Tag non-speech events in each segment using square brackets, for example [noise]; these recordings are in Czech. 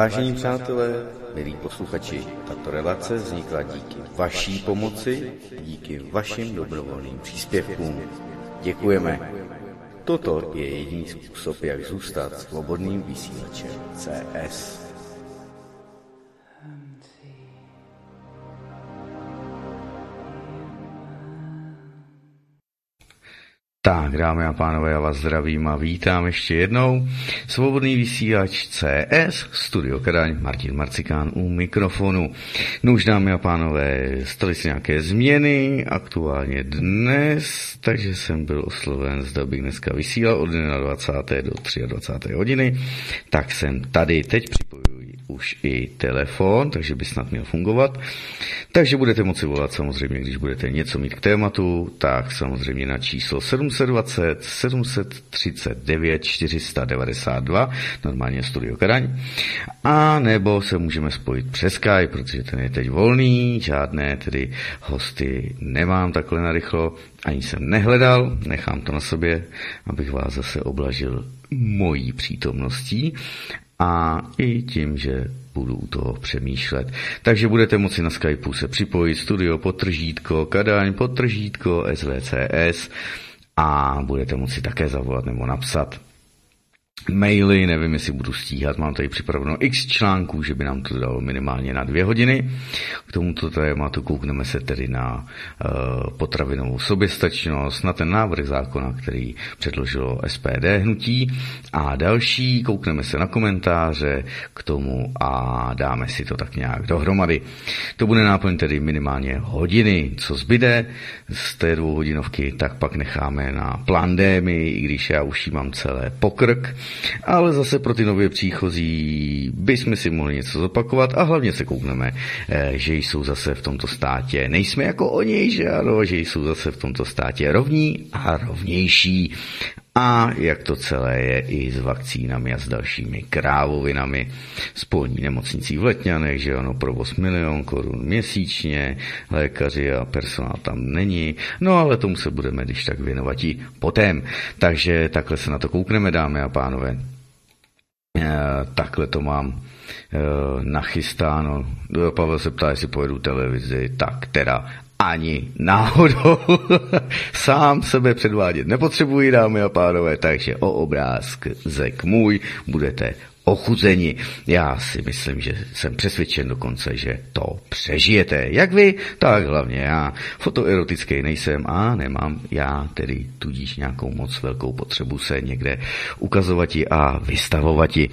Vážení přátelé, milí posluchači, tato relace vznikla díky vaší pomoci, díky vašim dobrovolným příspěvkům. Děkujeme. Toto je jediný způsob, jak zůstat svobodným vysílačem CS. Tak, dámy a pánové, já vás zdravím a vítám ještě jednou. Svobodný vysílač CS, Studio Kadaň, Martin Marcikán u mikrofonu. No už, dámy a pánové, staly se nějaké změny, aktuálně dnes, takže jsem byl osloven, zda bych dneska vysílal od 20. do 23. hodiny, tak jsem tady, teď připojuji už i telefon, takže by snad měl fungovat. Takže budete moci volat samozřejmě, když budete něco mít k tématu, tak samozřejmě na číslo 720 739 492, normálně Studio Karaň, a nebo se můžeme spojit přes Skype, protože ten je teď volný, žádné tedy hosty nemám takhle narychlo, ani jsem nehledal, nechám to na sobě, abych vás zase oblažil mojí přítomností a i tím, že budu u toho přemýšlet. Takže budete moci na Skypeu se připojit studio potržítko, Kadaň potržítko, SVCS a budete moci také zavolat nebo napsat maily, nevím, jestli budu stíhat, mám tady připraveno x článků, že by nám to dalo minimálně na dvě hodiny. K tomuto tématu koukneme se tedy na uh, potravinovou soběstačnost, na ten návrh zákona, který předložilo SPD hnutí a další, koukneme se na komentáře k tomu a dáme si to tak nějak dohromady. To bude náplň tedy minimálně hodiny, co zbyde z té dvouhodinovky, tak pak necháme na plandémy, i když já už jí mám celé pokrk, ale zase pro ty nově příchozí bychom si mohli něco zopakovat a hlavně se koukneme, eh, že jsou zase v tomto státě, nejsme jako oni, že ano, že jsou zase v tomto státě rovní a rovnější a jak to celé je i s vakcínami a s dalšími krávovinami. Spolní nemocnicí v Letňanech, že ano, provoz milion korun měsíčně, lékaři a personál tam není, no ale tomu se budeme když tak věnovat i potom. Takže takhle se na to koukneme, dámy a pánové. E, takhle to mám e, nachystáno. Pavel se ptá, jestli pojedu televizi, tak teda ani náhodou. [laughs] Sám sebe předvádět nepotřebuji, dámy a pánové, takže o obrázek můj budete ochuzeni. Já si myslím, že jsem přesvědčen dokonce, že to přežijete. Jak vy, tak hlavně já. Fotoerotický nejsem a nemám já tedy tudíž nějakou moc velkou potřebu se někde ukazovati a vystavovati.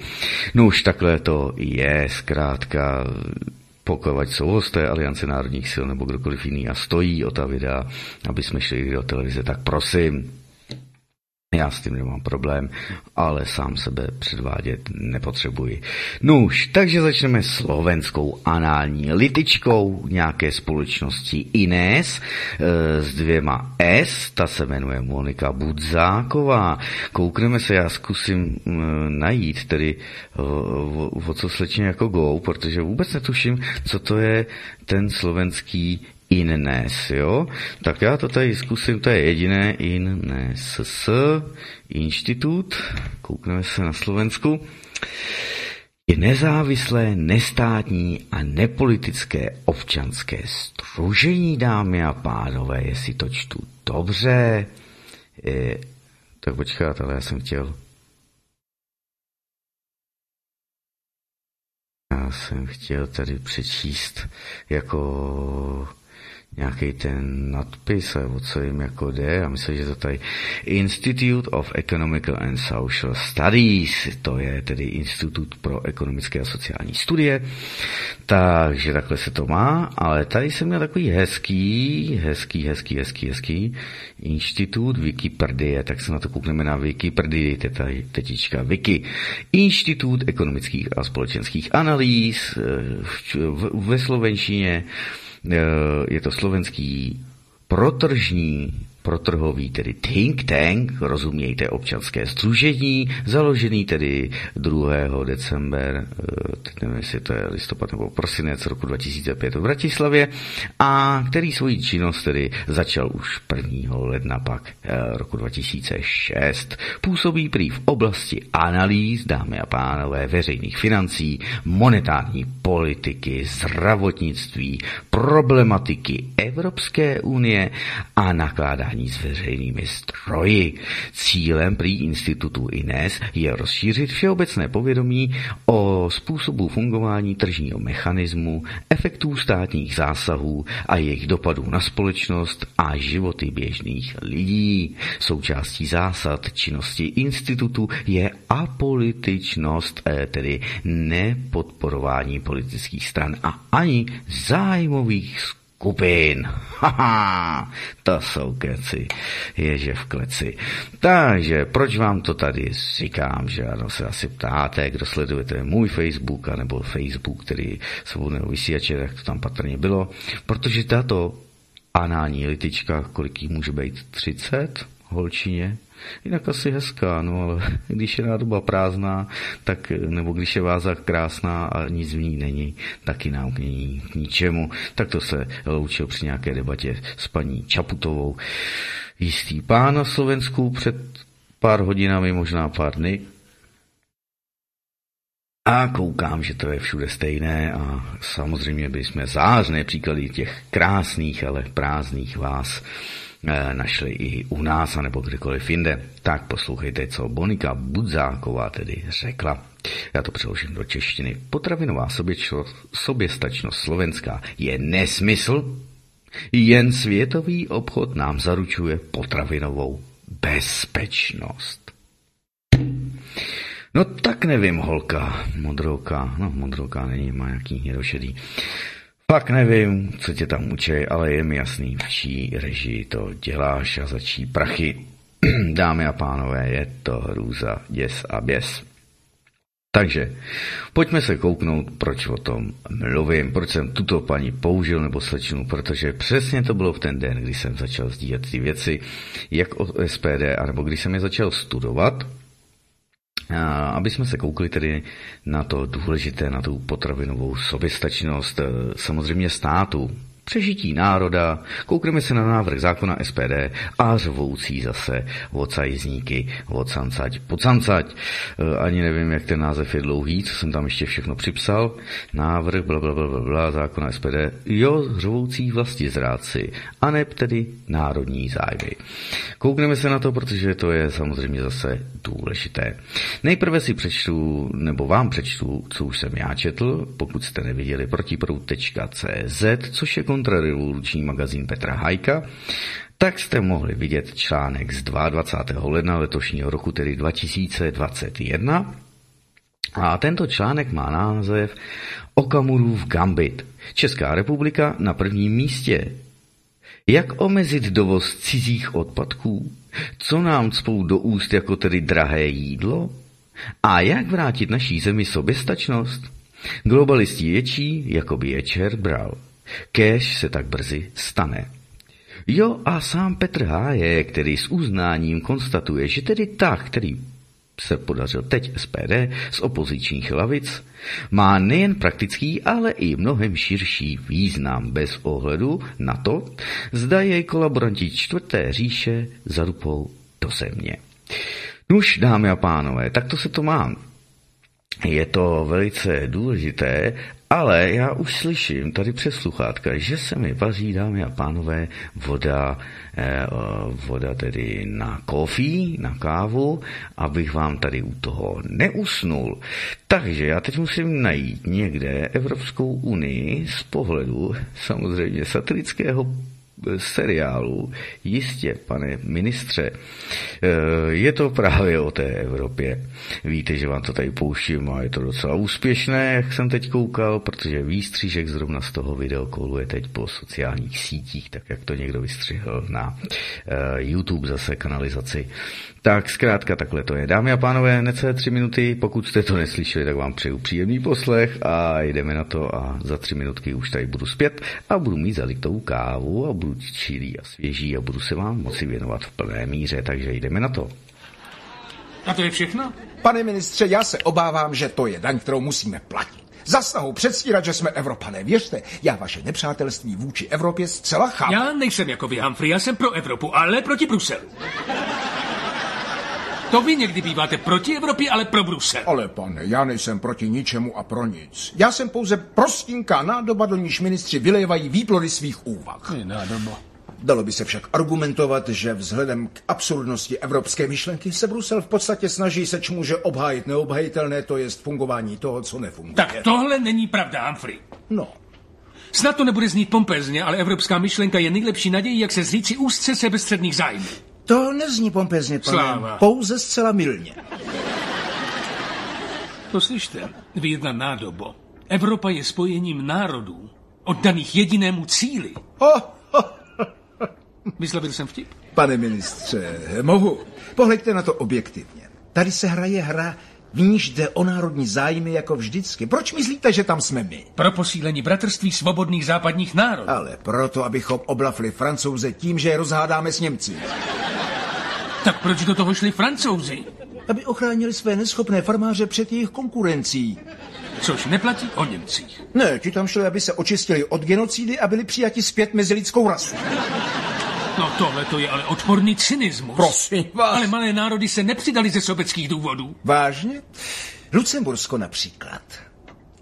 No už takhle to je, zkrátka pokud jsou hosté Aliance národních sil nebo kdokoliv jiný. A stojí o ta videa, aby jsme šli do televize, tak prosím, já s tím nemám problém, ale sám sebe předvádět nepotřebuji. Nuž, takže začneme slovenskou anální litičkou nějaké společnosti Ines e, s dvěma S, ta se jmenuje Monika Budzáková. Koukneme se, já zkusím e, najít tedy e, o, o co slečně jako go, protože vůbec netuším, co to je ten slovenský innes, jo? Tak já to tady zkusím, to je jediné innes. S, institut, koukneme se na Slovensku, je nezávislé, nestátní a nepolitické občanské stružení, dámy a pánové, jestli to čtu dobře. Je, tak počkat, ale já jsem chtěl Já jsem chtěl tady přečíst jako nějaký ten nadpis, o co jim jako jde. A myslím, že to tady Institute of Economical and Social Studies, to je tedy Institut pro ekonomické a sociální studie. Takže takhle se to má, ale tady jsem měl takový hezký, hezký, hezký, hezký, hezký institut Wikipedie, tak se na to koukneme na Wikipedii, tady tetička Wiki. Institut ekonomických a společenských analýz eh, ve slovenštině je to slovenský protržní protrhový, tedy think tank, rozumějte občanské združení, založený tedy 2. december, eh, teď nevím, jestli to je listopad nebo prosinec roku 2005 v Bratislavě, a který svoji činnost tedy začal už 1. ledna pak eh, roku 2006. Působí prý v oblasti analýz, dámy a pánové, veřejných financí, monetární politiky, zdravotnictví, problematiky Evropské unie a nakládání nakládání s veřejnými stroji. Cílem prý institutu INES je rozšířit všeobecné povědomí o způsobu fungování tržního mechanismu, efektů státních zásahů a jejich dopadů na společnost a životy běžných lidí. Součástí zásad činnosti institutu je apolitičnost, eh, tedy nepodporování politických stran a ani zájmových skupin. Haha, [laughs] to jsou keci, ježe v kleci. Takže proč vám to tady říkám, že ano, se asi ptáte, kdo sledujete můj Facebook, anebo Facebook, který svobodného vysílače, tak to tam patrně bylo, protože tato anální litička, kolik jí může být, 30 holčině, Jinak asi hezká, no ale [laughs] když je nádoba prázdná, tak, nebo když je váza krásná a nic v ní není, taky nám k ní k ničemu. Tak to se loučil při nějaké debatě s paní Čaputovou. Jistý pán na Slovensku před pár hodinami, možná pár dny, a koukám, že to je všude stejné a samozřejmě bychom zářné příklady těch krásných, ale prázdných vás našli i u nás, anebo kdekoliv jinde. Tak poslouchejte, co Bonika Budzáková tedy řekla. Já to přeložím do češtiny. Potravinová soběstačnost slovenská je nesmysl, jen světový obchod nám zaručuje potravinovou bezpečnost. No tak nevím, holka, modrouka, no modrouka není, má nějaký hnědošedý. Pak nevím, co tě tam učej, ale je mi jasný, v čí režii to děláš a za čí prachy. [clears throat] Dámy a pánové, je to hrůza, děs a běs. Takže pojďme se kouknout, proč o tom mluvím, proč jsem tuto paní použil nebo slečnu, protože přesně to bylo v ten den, kdy jsem začal sdílet ty věci, jak o SPD, anebo když jsem je začal studovat, aby jsme se koukli tedy na to důležité, na tu potravinovou soběstačnost eh, samozřejmě státu, přežití národa, koukneme se na návrh zákona SPD a řvoucí zase vocajzníky, vocancať, pocancať. E, ani nevím, jak ten název je dlouhý, co jsem tam ještě všechno připsal. Návrh, bla, bla, bla, bla, zákona SPD, jo, řvoucí vlasti zráci, a ne tedy národní zájmy. Koukneme se na to, protože to je samozřejmě zase důležité. Nejprve si přečtu, nebo vám přečtu, co už jsem já četl, pokud jste neviděli protiprout.cz, což je kontrarevoluční magazín Petra Hajka, tak jste mohli vidět článek z 22. ledna letošního roku, tedy 2021. A tento článek má název Okamurův gambit. Česká republika na prvním místě. Jak omezit dovoz cizích odpadků? Co nám cpou do úst jako tedy drahé jídlo? A jak vrátit naší zemi soběstačnost? Globalisti ječí, jako by je čert bral. Kéž se tak brzy stane. Jo a sám Petr Háje, který s uznáním konstatuje, že tedy tak, který se podařil teď SPD z opozičních lavic, má nejen praktický, ale i mnohem širší význam bez ohledu na to, zda jej kolaboranti čtvrté říše zarupou do země. Nuž, dámy a pánové, tak to se to mám. Je to velice důležité ale já už slyším tady přes sluchátka, že se mi vaří, dámy a pánové, voda, eh, voda tedy na kofí, na kávu, abych vám tady u toho neusnul. Takže já teď musím najít někde Evropskou unii z pohledu samozřejmě satirického seriálu. Jistě, pane ministře, eh, je to právě o té Evropě. Víte, že vám to tady pouštím a je to docela úspěšné, jak jsem teď koukal, protože výstřížek zrovna z toho videa koluje teď po sociálních sítích, tak jak to někdo vystřihl na eh, YouTube zase kanalizaci. Tak zkrátka takhle to je. Dámy a pánové, necelé tři minuty, pokud jste to neslyšeli, tak vám přeju příjemný poslech a jdeme na to a za tři minutky už tady budu zpět a budu mít zalitou kávu a budu čilý a svěží a budu se vám moci věnovat v plné míře, takže jdeme na to. A to je všechno? Pane ministře, já se obávám, že to je daň, kterou musíme platit. Za snahu předstírat, že jsme Evropané. Věřte, já vaše nepřátelství vůči Evropě zcela chápu. Já nejsem jako vy, Humphrey, já jsem pro Evropu, ale proti Bruselu. To vy někdy býváte proti Evropě, ale pro Brusel. Ale pane, já nejsem proti ničemu a pro nic. Já jsem pouze prostinká nádoba, do níž ministři vylévají výplody svých úvah. Je nádoba. Dalo by se však argumentovat, že vzhledem k absurdnosti evropské myšlenky se Brusel v podstatě snaží se čmuže obhájit neobhajitelné, to jest fungování toho, co nefunguje. Tak tohle není pravda, Humphrey. No, Snad to nebude znít pompezně, ale evropská myšlenka je nejlepší nadějí, jak se zříci úzce sebestředných zájmů. To nezní pompezně, pane. Sláva. Pouze zcela milně. Poslyšte, vy jedna nádobo. Evropa je spojením národů, oddaných jedinému cíli. Oh, oh, Vyslovil jsem vtip? pane ministře, mohu. Pohleďte na to objektivně. Tady se hraje hra, v níž jde o národní zájmy jako vždycky. Proč myslíte, že tam jsme my? Pro posílení bratrství svobodných západních národů. Ale proto, abychom oblafli francouze tím, že je rozhádáme s Němci. Tak proč do toho šli francouzi? Aby ochránili své neschopné farmáře před jejich konkurencí. Což neplatí o Němcích. Ne, ti tam šli, aby se očistili od genocidy a byli přijati zpět mezi lidskou rasu. No tohle to je ale odporný cynismus. Prosím vás. Ale malé národy se nepřidali ze sobeckých důvodů. Vážně? Lucembursko například.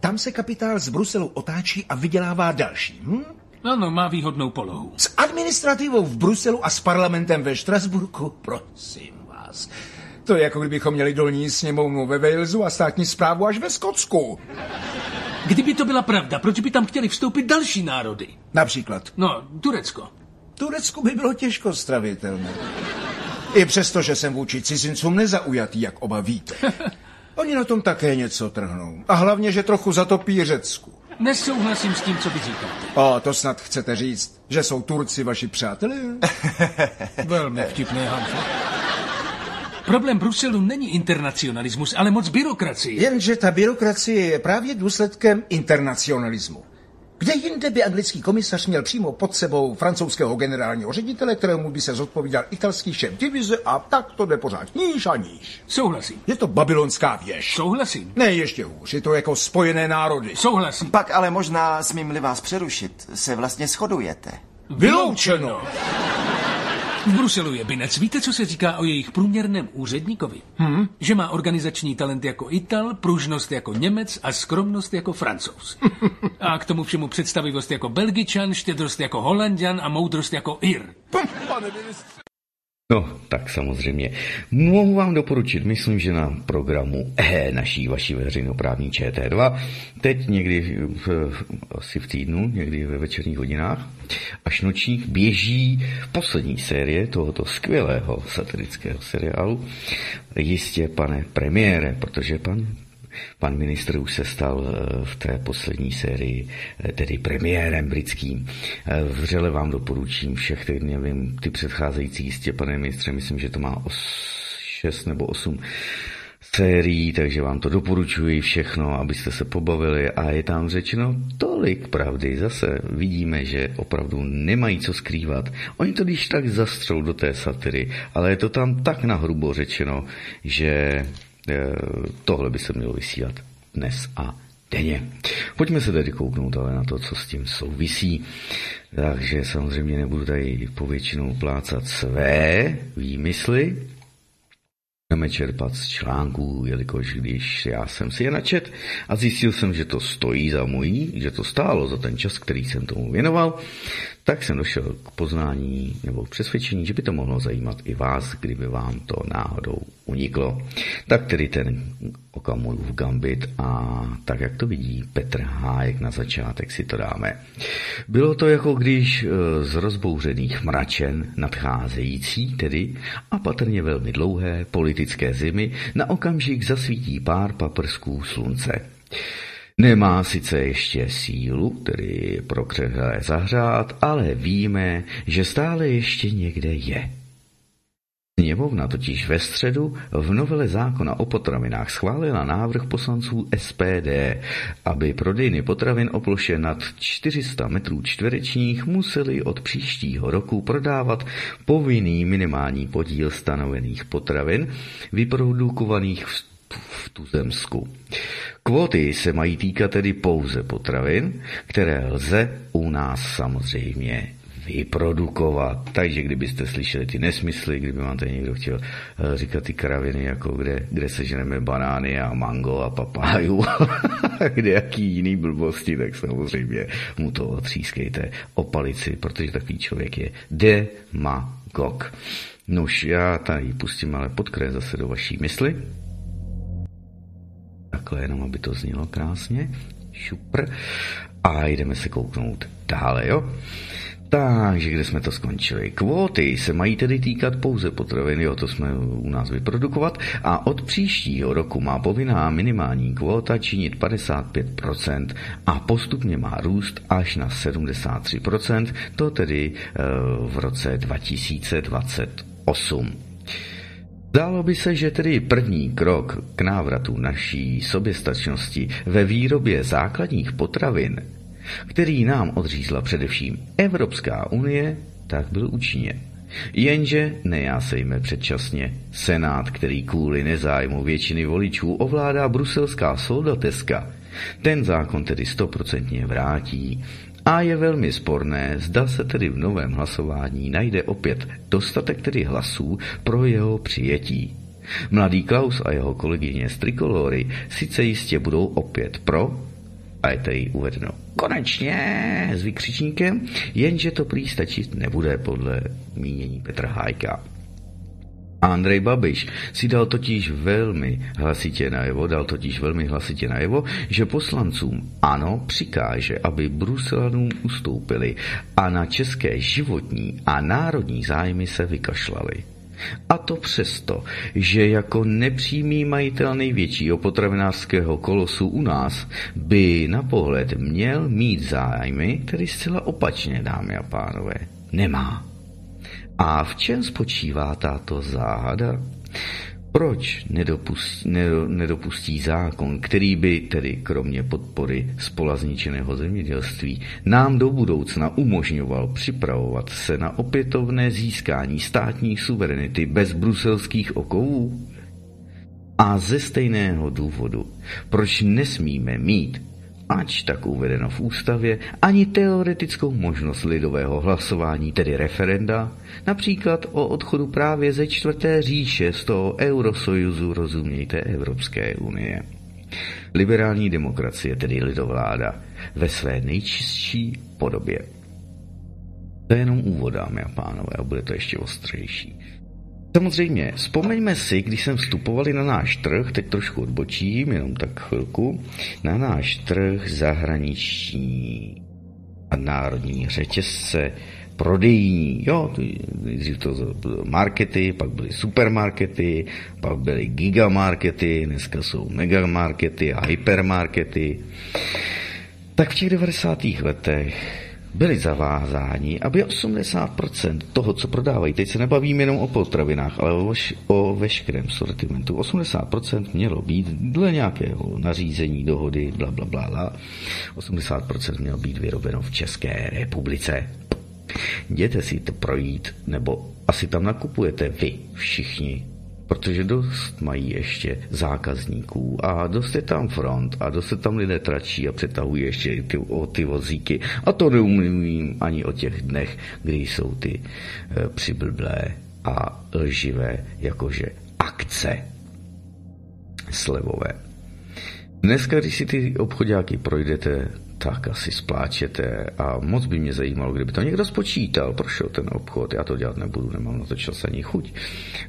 Tam se kapitál z Bruselu otáčí a vydělává další. Hm? Ano, má výhodnou polohu. S administrativou v Bruselu a s parlamentem ve Štrasburku? Prosím vás. To je jako kdybychom měli dolní sněmovnu ve Walesu a státní zprávu až ve Skotsku. Kdyby to byla pravda, proč by tam chtěli vstoupit další národy? Například. No, Turecko. Turecku by bylo těžko stravitelné. I přesto, že jsem vůči cizincům nezaujatý, jak oba víte. [laughs] Oni na tom také něco trhnou. A hlavně, že trochu zatopí Řecku. Nesouhlasím s tím, co vy říkáte. O, to snad chcete říct, že jsou Turci vaši přátelé? [laughs] Velmi vtipné, Humphrey. Problém Bruselu není internacionalismus, ale moc byrokracie. Jenže ta byrokracie je právě důsledkem internacionalismu. Kde jinde by anglický komisař měl přímo pod sebou francouzského generálního ředitele, kterému by se zodpovídal italský šéf divize a tak to jde pořád níž a níž. Souhlasím. Je to babylonská věž. Souhlasím. Ne, ještě hůř, je to jako spojené národy. Souhlasím. Pak ale možná, smím-li vás přerušit, se vlastně shodujete. Vyloučeno. V Bruselu je binec. Víte, co se říká o jejich průměrném úředníkovi? Hm? Že má organizační talent jako Ital, pružnost jako Němec a skromnost jako Francouz. A k tomu všemu představivost jako Belgičan, štědrost jako Holandian a moudrost jako Ir. Pane ministře. No, tak samozřejmě. Mohu vám doporučit, myslím, že na programu E naší vaší veřejnoprávní ČT2, teď někdy v, asi v týdnu, někdy ve večerních hodinách, až nočních, běží poslední série tohoto skvělého satirického seriálu. Jistě, pane premiére, protože pan Pan ministr už se stal eh, v té poslední sérii eh, tedy premiérem britským. Eh, Vřele vám doporučím všech, teď nevím, ty předcházející jistě, pane ministře, myslím, že to má os, šest nebo osm sérií, takže vám to doporučuji všechno, abyste se pobavili a je tam řečeno tolik pravdy. Zase vidíme, že opravdu nemají co skrývat. Oni to když tak zastřou do té satiry, ale je to tam tak nahrubo řečeno, že tohle by se mělo vysílat dnes a denně. Pojďme se tedy kouknout ale na to, co s tím souvisí. Takže samozřejmě nebudu tady povětšinou plácat své výmysly, Budeme čerpat z článků, jelikož když já jsem si je načet a zjistil jsem, že to stojí za můj, že to stálo za ten čas, který jsem tomu věnoval, tak jsem došel k poznání nebo k přesvědčení, že by to mohlo zajímat i vás, kdyby vám to náhodou uniklo. Tak tedy ten Okamurův gambit a tak, jak to vidí Petr Hájek na začátek si to dáme. Bylo to jako když e, z rozbouřených mračen nadcházející, tedy a patrně velmi dlouhé politické zimy, na okamžik zasvítí pár paprsků slunce. Nemá sice ještě sílu, tedy pro křehlé zahřát, ale víme, že stále ještě někde je. Sněmovna totiž ve středu v novele zákona o potravinách schválila návrh poslanců SPD, aby prodejny potravin o ploše nad 400 metrů čtverečních museli od příštího roku prodávat povinný minimální podíl stanovených potravin vyprodukovaných v, v tuzemsku. Kvóty se mají týkat tedy pouze potravin, které lze u nás samozřejmě vyprodukovat. Takže kdybyste slyšeli ty nesmysly, kdyby vám tady někdo chtěl eh, říkat ty kraviny, jako kde, kde seženeme banány a mango a papáju, [laughs] kde jaký jiný blbosti, tak samozřejmě mu to otřískejte o palici, protože takový člověk je demagog. Nož, já tady pustím ale podkres zase do vaší mysli. Takhle jenom, aby to znělo krásně. Šupr. A jdeme se kouknout dále, jo? Takže kde jsme to skončili? Kvóty se mají tedy týkat pouze potravin, jo, to jsme u nás vyprodukovat, a od příštího roku má povinná minimální kvóta činit 55% a postupně má růst až na 73%, to tedy e, v roce 2028. Zdálo by se, že tedy první krok k návratu naší soběstačnosti ve výrobě základních potravin který nám odřízla především Evropská unie, tak byl učiněn. Jenže nejásejme předčasně. Senát, který kvůli nezájmu většiny voličů ovládá bruselská soldateska, ten zákon tedy stoprocentně vrátí a je velmi sporné, zda se tedy v novém hlasování najde opět dostatek tedy hlasů pro jeho přijetí. Mladý Klaus a jeho kolegyně z Trikolory sice jistě budou opět pro, a je tady uvedeno konečně s vykřičníkem, jenže to prý stačit nebude podle mínění Petra Hájka. Andrej Babiš si dal totiž velmi hlasitě najevo, dal totiž velmi hlasitě najevo, že poslancům ano přikáže, aby Bruselanům ustoupili a na české životní a národní zájmy se vykašlali. A to přesto, že jako nepřímý majitel největšího potravinářského kolosu u nás by na pohled měl mít zájmy, tedy zcela opačně, dámy a pánové, nemá. A v čem spočívá tato záhada? Proč nedopustí, nedopustí zákon, který by tedy kromě podpory spolazničeného zemědělství nám do budoucna umožňoval připravovat se na opětovné získání státní suverenity bez bruselských okovů? A ze stejného důvodu, proč nesmíme mít ač tak uvedeno v ústavě, ani teoretickou možnost lidového hlasování, tedy referenda, například o odchodu právě ze čtvrté říše z toho eurosojuzu, rozumějte Evropské unie. Liberální demokracie, tedy lidovláda, ve své nejčistší podobě. To je jenom úvod, dámy a pánové, a bude to ještě ostřejší. Samozřejmě, vzpomeňme si, když jsem vstupovali na náš trh, teď trošku odbočím, jenom tak chvilku, na náš trh zahraniční a národní řetězce, prodejní, jo, nejdřív to markety, pak byly supermarkety, pak byly gigamarkety, dneska jsou megamarkety a hypermarkety. Tak v těch 90. letech byli zavázáni, aby 80% toho, co prodávají, teď se nebavím jenom o potravinách, ale o, o veškerém sortimentu, 80% mělo být dle nějakého nařízení, dohody, bla, bla, bla, bla, 80% mělo být vyrobeno v České republice. Jděte si to projít, nebo asi tam nakupujete vy všichni protože dost mají ještě zákazníků a dost je tam front a dost se tam lidé tračí a přetahují ještě ty, o ty vozíky. A to neumím ani o těch dnech, kdy jsou ty e, přiblblé a lživé, jakože akce slevové. Dneska, když si ty obchodáky projdete, tak asi spláčete a moc by mě zajímalo, kdyby to někdo spočítal, prošel ten obchod, já to dělat nebudu, nemám na to čas ani chuť,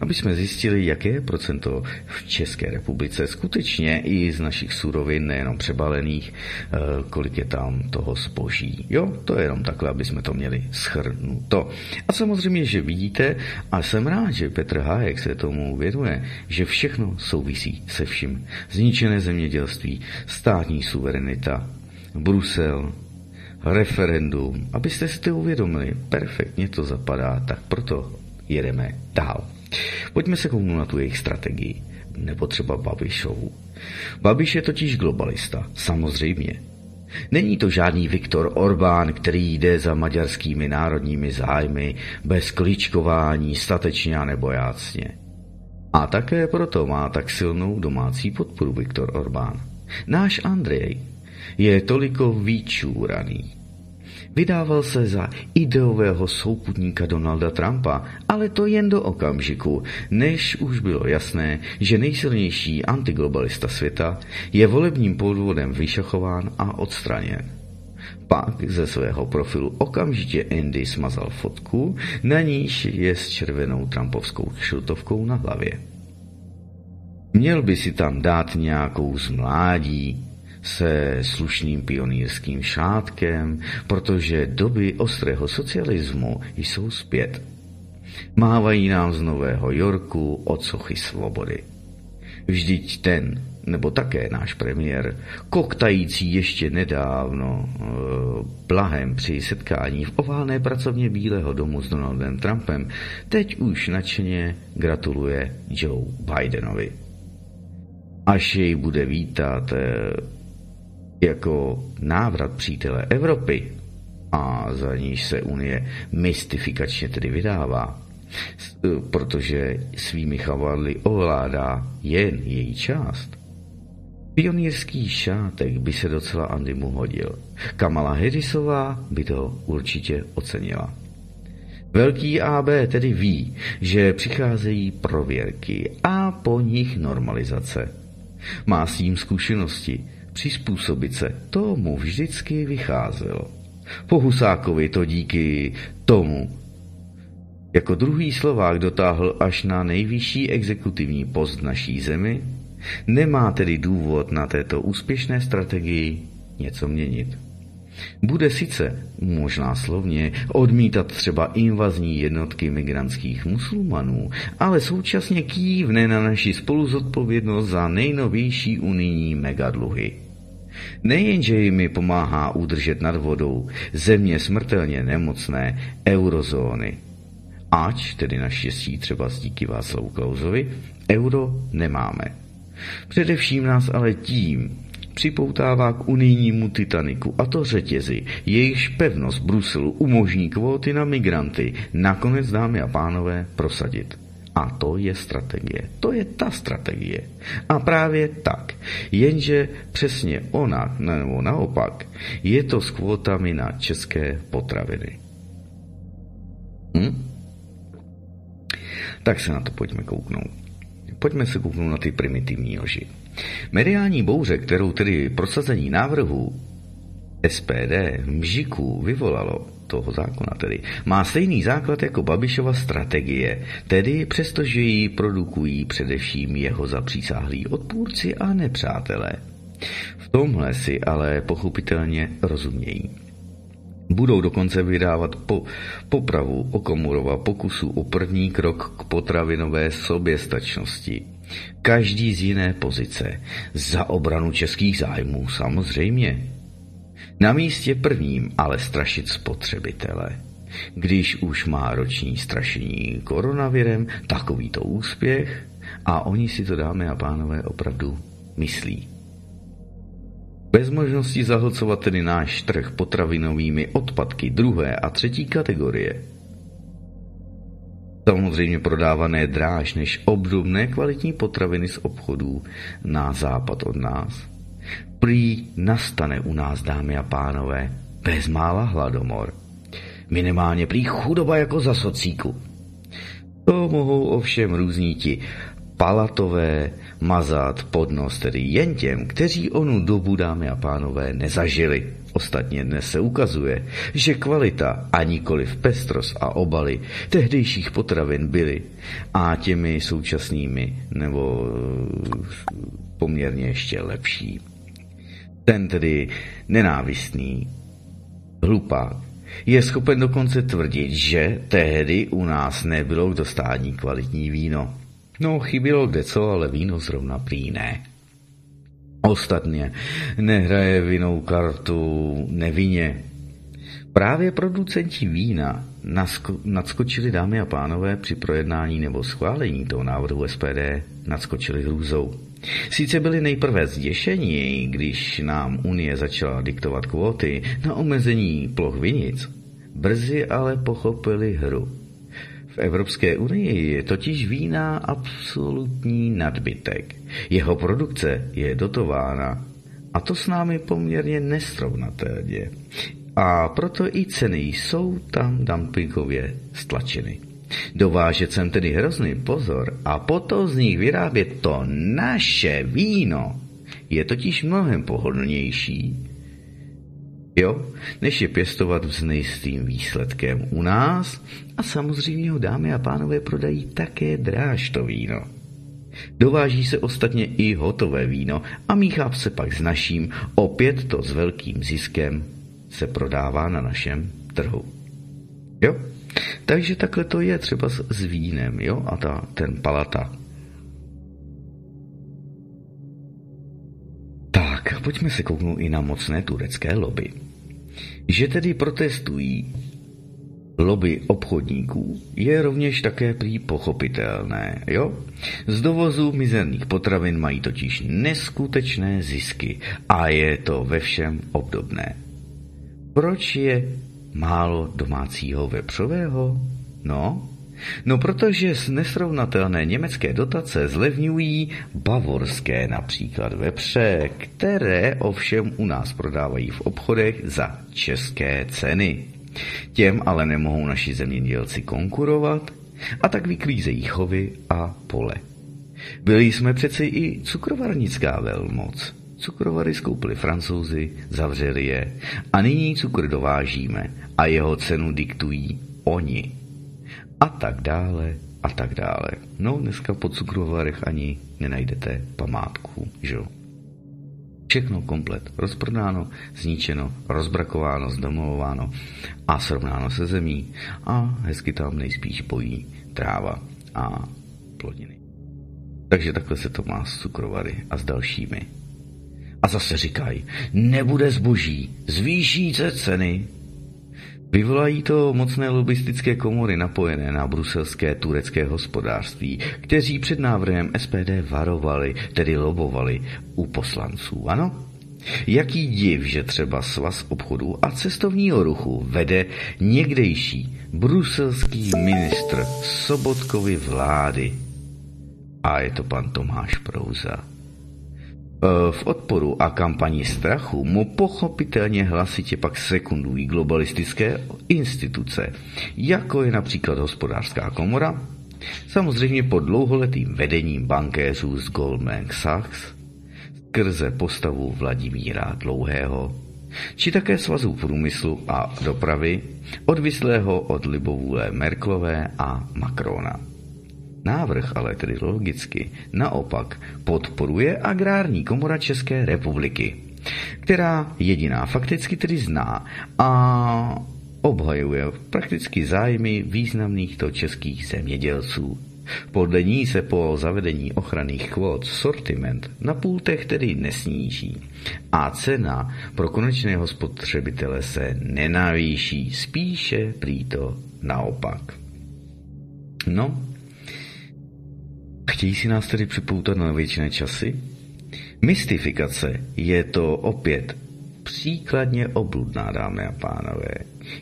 aby jsme zjistili, jaké procento v České republice skutečně i z našich surovin, nejenom přebalených, eh, kolik je tam toho zboží. Jo, to je jenom takhle, aby jsme to měli schrnuto. A samozřejmě, že vidíte, a jsem rád, že Petr Hájek se tomu věnuje, že všechno souvisí se vším. Zničené zemědělství, státní suverenita, Brusel, referendum, abyste si to uvědomili, perfektně to zapadá, tak proto jedeme dál. Pojďme se kouknout na tu jejich strategii, nebo třeba Babišovu. Babiš je totiž globalista, samozřejmě. Není to žádný Viktor Orbán, který jde za maďarskými národními zájmy bez kličkování, statečně a nebojácně. A také proto má tak silnou domácí podporu Viktor Orbán. Náš Andrej je toliko vyčúraný. Vydával se za ideového souputníka Donalda Trumpa, ale to jen do okamžiku, než už bylo jasné, že nejsilnější antiglobalista světa je volebním podvodem vyšachován a odstraněn. Pak ze svého profilu okamžitě Andy smazal fotku, na níž je s červenou trumpovskou šiltovkou na hlavě. Měl by si tam dát nějakou zmládí, se slušným pionýrským šátkem, protože doby ostrého socialismu jsou zpět. Mávají nám z Nového Yorku odsochy svobody. Vždyť ten, nebo také náš premiér, koktající ještě nedávno e, při setkání v oválné pracovně Bílého domu s Donaldem Trumpem, teď už nadšeně gratuluje Joe Bidenovi. Až jej bude vítat e, jako návrat přítele Evropy, a za níž se Unie mystifikačně tedy vydává, protože svými chavadly ovládá jen její část. Pionýrský šátek by se docela Andymu hodil. Kamala Harrisová by to určitě ocenila. Velký AB tedy ví, že přicházejí prověrky a po nich normalizace. Má s tím zkušenosti, Přizpůsobit se, tomu vždycky vycházelo. Po Husákovi to díky tomu jako druhý Slovák dotáhl až na nejvyšší exekutivní post naší zemi, nemá tedy důvod na této úspěšné strategii něco měnit. Bude sice, možná slovně, odmítat třeba invazní jednotky migrantských muslimanů, ale současně kývne na naši spoluzodpovědnost za nejnovější unijní megadluhy. Nejenže jimi pomáhá udržet nad vodou země smrtelně nemocné eurozóny, ač tedy naštěstí třeba díky Václavu Klauzovi, euro nemáme. Především nás ale tím připoutává k unijnímu Titaniku a to řetězy, jejichž pevnost Bruselu umožní kvóty na migranty nakonec, dámy a pánové, prosadit. A to je strategie. To je ta strategie. A právě tak. Jenže přesně ona, nebo naopak, je to s kvótami na české potraviny. Hm? Tak se na to pojďme kouknout. Pojďme se kouknout na ty primitivní oži. Mediální bouře, kterou tedy prosazení návrhu SPD mžiku vyvolalo, toho zákona tedy, má stejný základ jako Babišova strategie, tedy přestože ji produkují především jeho zapřísáhlí odpůrci a nepřátelé. V tomhle si ale pochopitelně rozumějí. Budou dokonce vydávat po, popravu Okomurova pokusu o první krok k potravinové soběstačnosti. Každý z jiné pozice, za obranu českých zájmů samozřejmě. Na místě prvním ale strašit spotřebitele. Když už má roční strašení koronavirem takovýto úspěch a oni si to, dámy a pánové, opravdu myslí. Bez možnosti zahlcovat tedy náš trh potravinovými odpadky druhé a třetí kategorie. Samozřejmě prodávané dráž než obdobné kvalitní potraviny z obchodů na západ od nás – Prý nastane u nás, dámy a pánové, bezmála hladomor. Minimálně prý chudoba jako za socíku. To mohou ovšem různí ti palatové mazat pod nos, tedy jen těm, kteří onu dobu, dámy a pánové, nezažili. Ostatně dnes se ukazuje, že kvalita a nikoli pestrost a obaly tehdejších potravin byly a těmi současnými nebo poměrně ještě lepší. Ten tedy nenávistný, hlupák, je schopen dokonce tvrdit, že tehdy u nás nebylo k dostání kvalitní víno. No, chybilo kde co, ale víno zrovna prý ne. Ostatně nehraje vinou kartu nevině. Právě producenti vína nadskočili dámy a pánové při projednání nebo schválení toho návrhu SPD, nadskočili hrůzou. Sice byli nejprve zděšení, když nám Unie začala diktovat kvóty na omezení ploch vinic, brzy ale pochopili hru. V Evropské unii je totiž vína absolutní nadbytek. Jeho produkce je dotována a to s námi poměrně nesrovnatelně. A proto i ceny jsou tam dumpingově stlačeny. Dovážet sem tedy hrozný pozor a potom z nich vyrábět to naše víno je totiž mnohem pohodlnější, jo, než je pěstovat s nejistým výsledkem u nás a samozřejmě ho dámy a pánové prodají také dráž to víno. Dováží se ostatně i hotové víno a míchá se pak s naším, opět to s velkým ziskem se prodává na našem trhu. Jo? Takže takhle to je třeba s, s vínem, jo? A ta, ten palata. Tak, pojďme se kouknout i na mocné turecké lobby. Že tedy protestují lobby obchodníků je rovněž také prý pochopitelné, jo? Z dovozu mizerných potravin mají totiž neskutečné zisky a je to ve všem obdobné. Proč je málo domácího vepřového? No, no protože z nesrovnatelné německé dotace zlevňují bavorské například vepře, které ovšem u nás prodávají v obchodech za české ceny. Těm ale nemohou naši zemědělci konkurovat a tak vyklízejí chovy a pole. Byli jsme přeci i cukrovarnická velmoc. Cukrovary skoupili francouzi, zavřeli je a nyní cukr dovážíme a jeho cenu diktují oni. A tak dále, a tak dále. No, dneska po cukrovarech ani nenajdete památku, že jo? Všechno komplet rozprodáno, zničeno, rozbrakováno, zdomolováno a srovnáno se zemí a hezky tam nejspíš bojí tráva a plodiny. Takže takhle se to má s cukrovary a s dalšími. A zase říkají, nebude zboží, zvýší se ceny. Vyvolají to mocné lobistické komory napojené na bruselské turecké hospodářství, kteří před návrhem SPD varovali, tedy lobovali u poslanců, ano? Jaký div, že třeba svaz obchodu a cestovního ruchu vede někdejší bruselský ministr Sobotkovi vlády. A je to pan Tomáš Prouza. E, v odporu a kampani strachu mu pochopitelně hlasitě pak sekundují globalistické instituce, jako je například hospodářská komora, samozřejmě pod dlouholetým vedením bankéřů z Goldman Sachs, skrze postavu Vladimíra Dlouhého, či také svazů průmyslu a dopravy, odvislého od libovůle Merklové a Macrona. Návrh ale tedy logicky naopak podporuje agrární komora České republiky, která jediná fakticky tedy zná a obhajuje prakticky zájmy významných to českých zemědělců. Podle ní se po zavedení ochranných kvót sortiment na pultech tedy nesníží a cena pro konečného spotřebitele se nenavýší, spíše prý to naopak. No, Chtějí si nás tedy připoutat na věčné časy? Mystifikace je to opět příkladně obludná, dámy a pánové.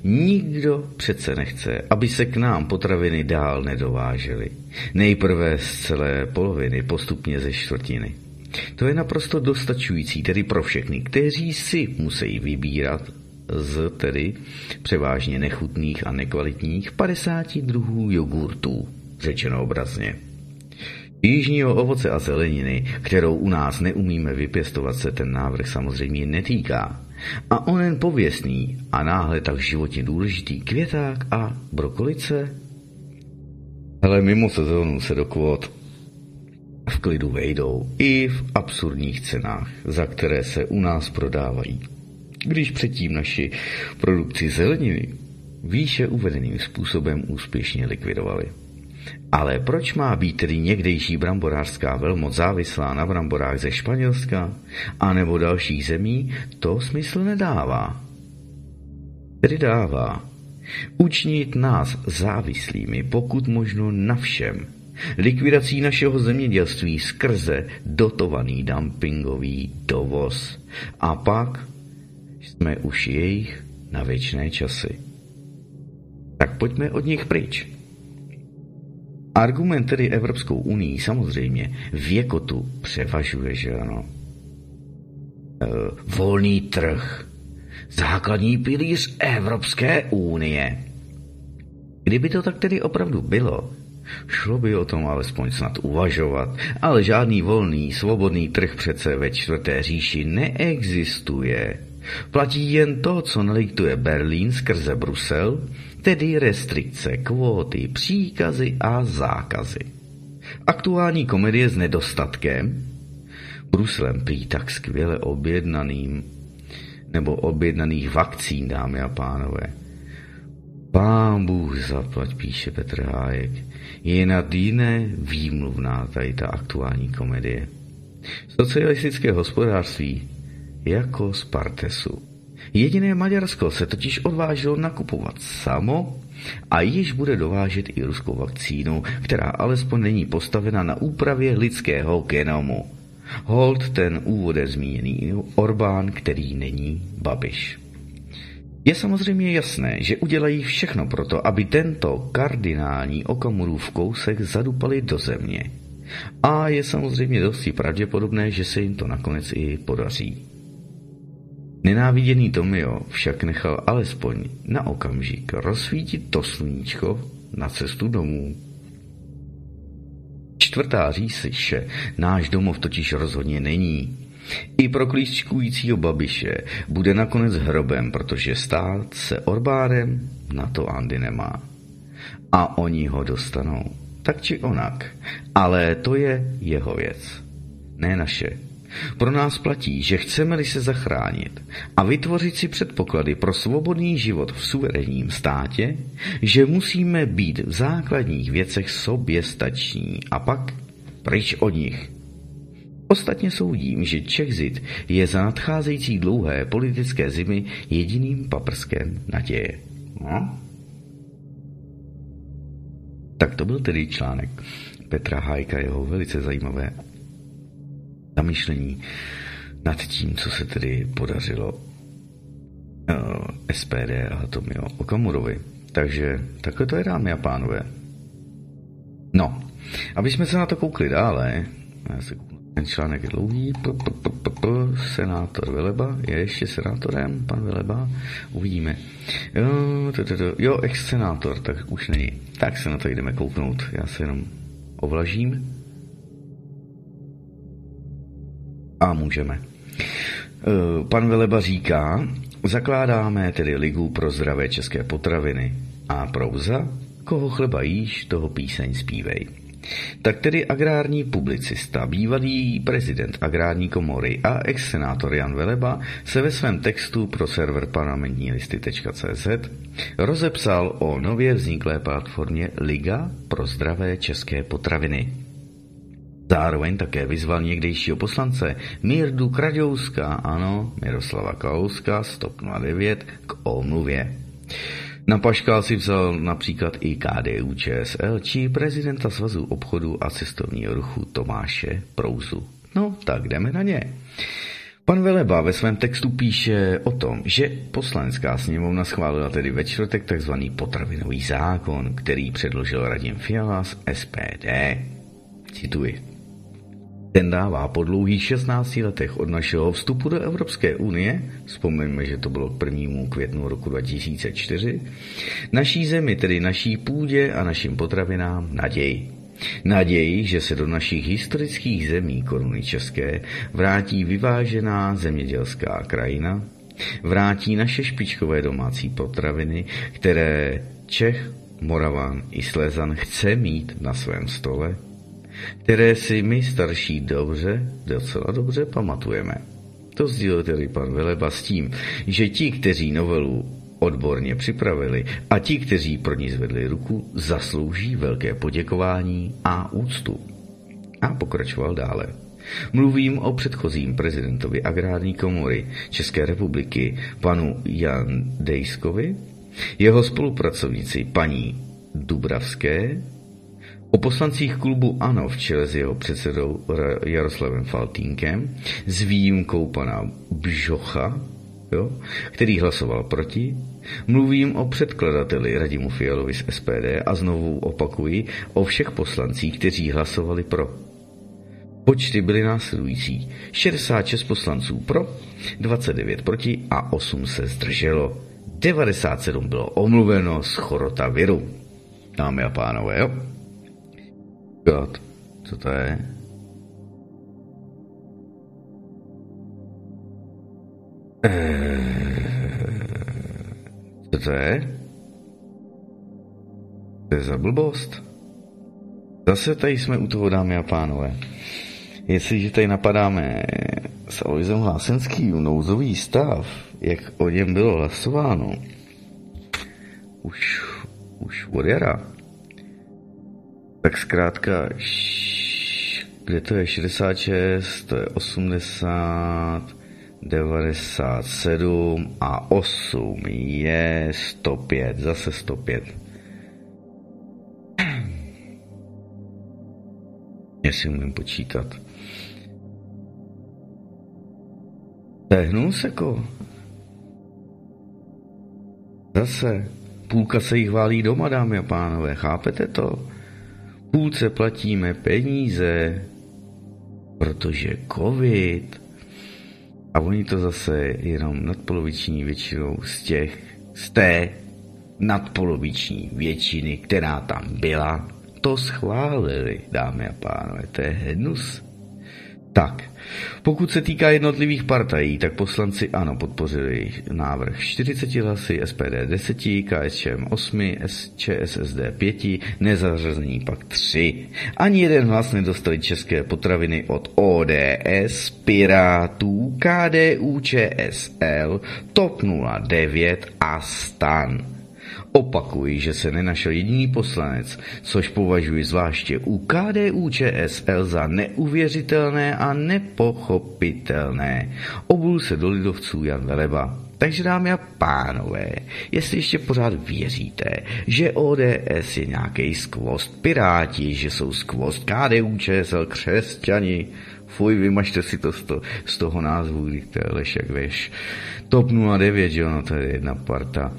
Nikdo přece nechce, aby se k nám potraviny dál nedovážely. Nejprve z celé poloviny, postupně ze čtvrtiny. To je naprosto dostačující, tedy pro všechny, kteří si musí vybírat z tedy převážně nechutných a nekvalitních 50 druhů jogurtů, řečeno obrazně. Jižního ovoce a zeleniny, kterou u nás neumíme vypěstovat, se ten návrh samozřejmě netýká. A onen pověstný a náhle tak životně důležitý květák a brokolice? Ale mimo sezónu se do kvot v klidu vejdou i v absurdních cenách, za které se u nás prodávají. Když předtím naši produkci zeleniny výše uvedeným způsobem úspěšně likvidovali. Ale proč má být tedy někdejší bramborářská velmoc závislá na bramborách ze Španělska a nebo dalších zemí, to smysl nedává. Tedy dává. Učinit nás závislými pokud možno na všem. Likvidací našeho zemědělství skrze dotovaný dumpingový dovoz. A pak jsme už jejich na věčné časy. Tak pojďme od nich pryč. Argument tedy Evropskou unii samozřejmě věkotu převažuje, že ano. E, volný trh. Základní pilíř Evropské unie. Kdyby to tak tedy opravdu bylo, šlo by o tom alespoň snad uvažovat, ale žádný volný, svobodný trh přece ve čtvrté říši neexistuje. Platí jen to, co naliktuje Berlín skrze Brusel, tedy restrikce, kvóty, příkazy a zákazy. Aktuální komedie s nedostatkem, Bruselem prý tak skvěle objednaným, nebo objednaných vakcín, dámy a pánové. Pán Bůh zaplať, píše Petr Hájek. Je nad jiné výmluvná tady ta aktuální komedie. Socialistické hospodářství jako z Partesu. Jediné Maďarsko se totiž odvážilo nakupovat samo a již bude dovážet i ruskou vakcínu, která alespoň není postavena na úpravě lidského genomu. Hold ten úvode zmíněný Orbán, který není Babiš. Je samozřejmě jasné, že udělají všechno proto, aby tento kardinální Okamurův kousek zadupali do země. A je samozřejmě dosti pravděpodobné, že se jim to nakonec i podaří. Nenáviděný Tomio však nechal alespoň na okamžik rozsvítit to sluníčko na cestu domů. Čtvrtá říše náš domov totiž rozhodně není. I pro klíčkujícího babiše bude nakonec hrobem, protože stát se Orbárem na to Andy nemá. A oni ho dostanou. Tak či onak. Ale to je jeho věc. Ne naše. Pro nás platí, že chceme-li se zachránit a vytvořit si předpoklady pro svobodný život v suverénním státě, že musíme být v základních věcech soběstační a pak pryč od nich. Ostatně soudím, že Czechzit je za nadcházející dlouhé politické zimy jediným paprskem naděje. No? Tak to byl tedy článek Petra Hajka, jeho velice zajímavé zamýšlení nad tím, co se tedy podařilo eh, SPD a Tomio Okamurovi. Takže takhle to je, dámy a pánové. No, aby jsme se na to koukli dále, já se ten článek je dlouhý, p, p, p, p, p, senátor Veleba, je ještě senátorem, pan Veleba, uvidíme. Jo, to, to, to, jo ex-senátor, tak už není. Tak se na to jdeme kouknout, já se jenom ovlažím. A můžeme. E, pan Veleba říká, zakládáme tedy Ligu pro zdravé české potraviny. A prouza, koho chleba jíš, toho píseň zpívej. Tak tedy agrární publicista, bývalý prezident agrární komory a ex-senátor Jan Veleba se ve svém textu pro server parlamentní listy.cz rozepsal o nově vzniklé platformě Liga pro zdravé české potraviny. Zároveň také vyzval někdejšího poslance Mirdu Kraďouska, ano, Miroslava Kalouska, stop 09, k omluvě. Na paškál si vzal například i KDU ČSL či prezidenta Svazu obchodu a cestovního ruchu Tomáše Prouzu. No, tak jdeme na ně. Pan Veleba ve svém textu píše o tom, že poslanecká sněmovna schválila tedy ve čtvrtek tzv. potravinový zákon, který předložil Radim Fiala z SPD. Cituji. Ten dává po dlouhých 16 letech od našeho vstupu do Evropské unie, vzpomeňme, že to bylo k 1. květnu roku 2004, naší zemi, tedy naší půdě a našim potravinám naději. Naději, že se do našich historických zemí koruny české vrátí vyvážená zemědělská krajina, vrátí naše špičkové domácí potraviny, které Čech, Moravan i Slezan chce mít na svém stole, které si my starší dobře, docela dobře pamatujeme. To sdílel tedy pan Veleba s tím, že ti, kteří novelu odborně připravili a ti, kteří pro ní zvedli ruku, zaslouží velké poděkování a úctu. A pokračoval dále. Mluvím o předchozím prezidentovi agrární komory České republiky, panu Jan Dejskovi, Jeho spolupracovníci paní Dubravské, o poslancích klubu ANO v čele s jeho předsedou Jaroslavem Faltínkem, s výjimkou pana Bžocha, jo, který hlasoval proti. Mluvím o předkladateli Radimu Fialovi z SPD a znovu opakuji o všech poslancích, kteří hlasovali pro. Počty byly následující. 66 poslanců pro, 29 proti a 8 se zdrželo. 97 bylo omluveno z chorota viru. Dámy a pánové, jo? God, co to je? Co to je? To je za blbost. Zase tady jsme u toho, dámy a pánové. Jestliže tady napadáme s Aloisem Hlásenským nouzový stav, jak o něm bylo hlasováno, už, už od jara, tak zkrátka, kde to je 66, to je 80, 97 a 8 je 105, zase 105. [clears throat] Jestli umím počítat. Tehnul se ko. Zase. Půlka se jich válí doma, dámy a pánové. Chápete to? Půlce platíme peníze, protože covid. A oni to zase jenom nadpoloviční většinou z těch, z té nadpoloviční většiny, která tam byla, to schválili, dámy a pánové. To je hnus. Tak, pokud se týká jednotlivých partají, tak poslanci ano podpořili návrh 40 hlasy, SPD 10, KSČM 8, ČSSD 5, nezařazení pak 3. Ani jeden hlas nedostali české potraviny od ODS, Pirátů, KDU, ČSL, TOP 09 a STAN. Opakuji, že se nenašel jediný poslanec, což považuji zvláště u KDU ČSL za neuvěřitelné a nepochopitelné. Obul se do lidovců Jan Veleba. Takže dámy a pánové, jestli ještě pořád věříte, že ODS je nějaký skvost piráti, že jsou skvost KDU ČSL křesťani, fuj, vymažte si to z, to, z toho názvu, to je lež jak veš. TOP 09, že ono, to je jedna parta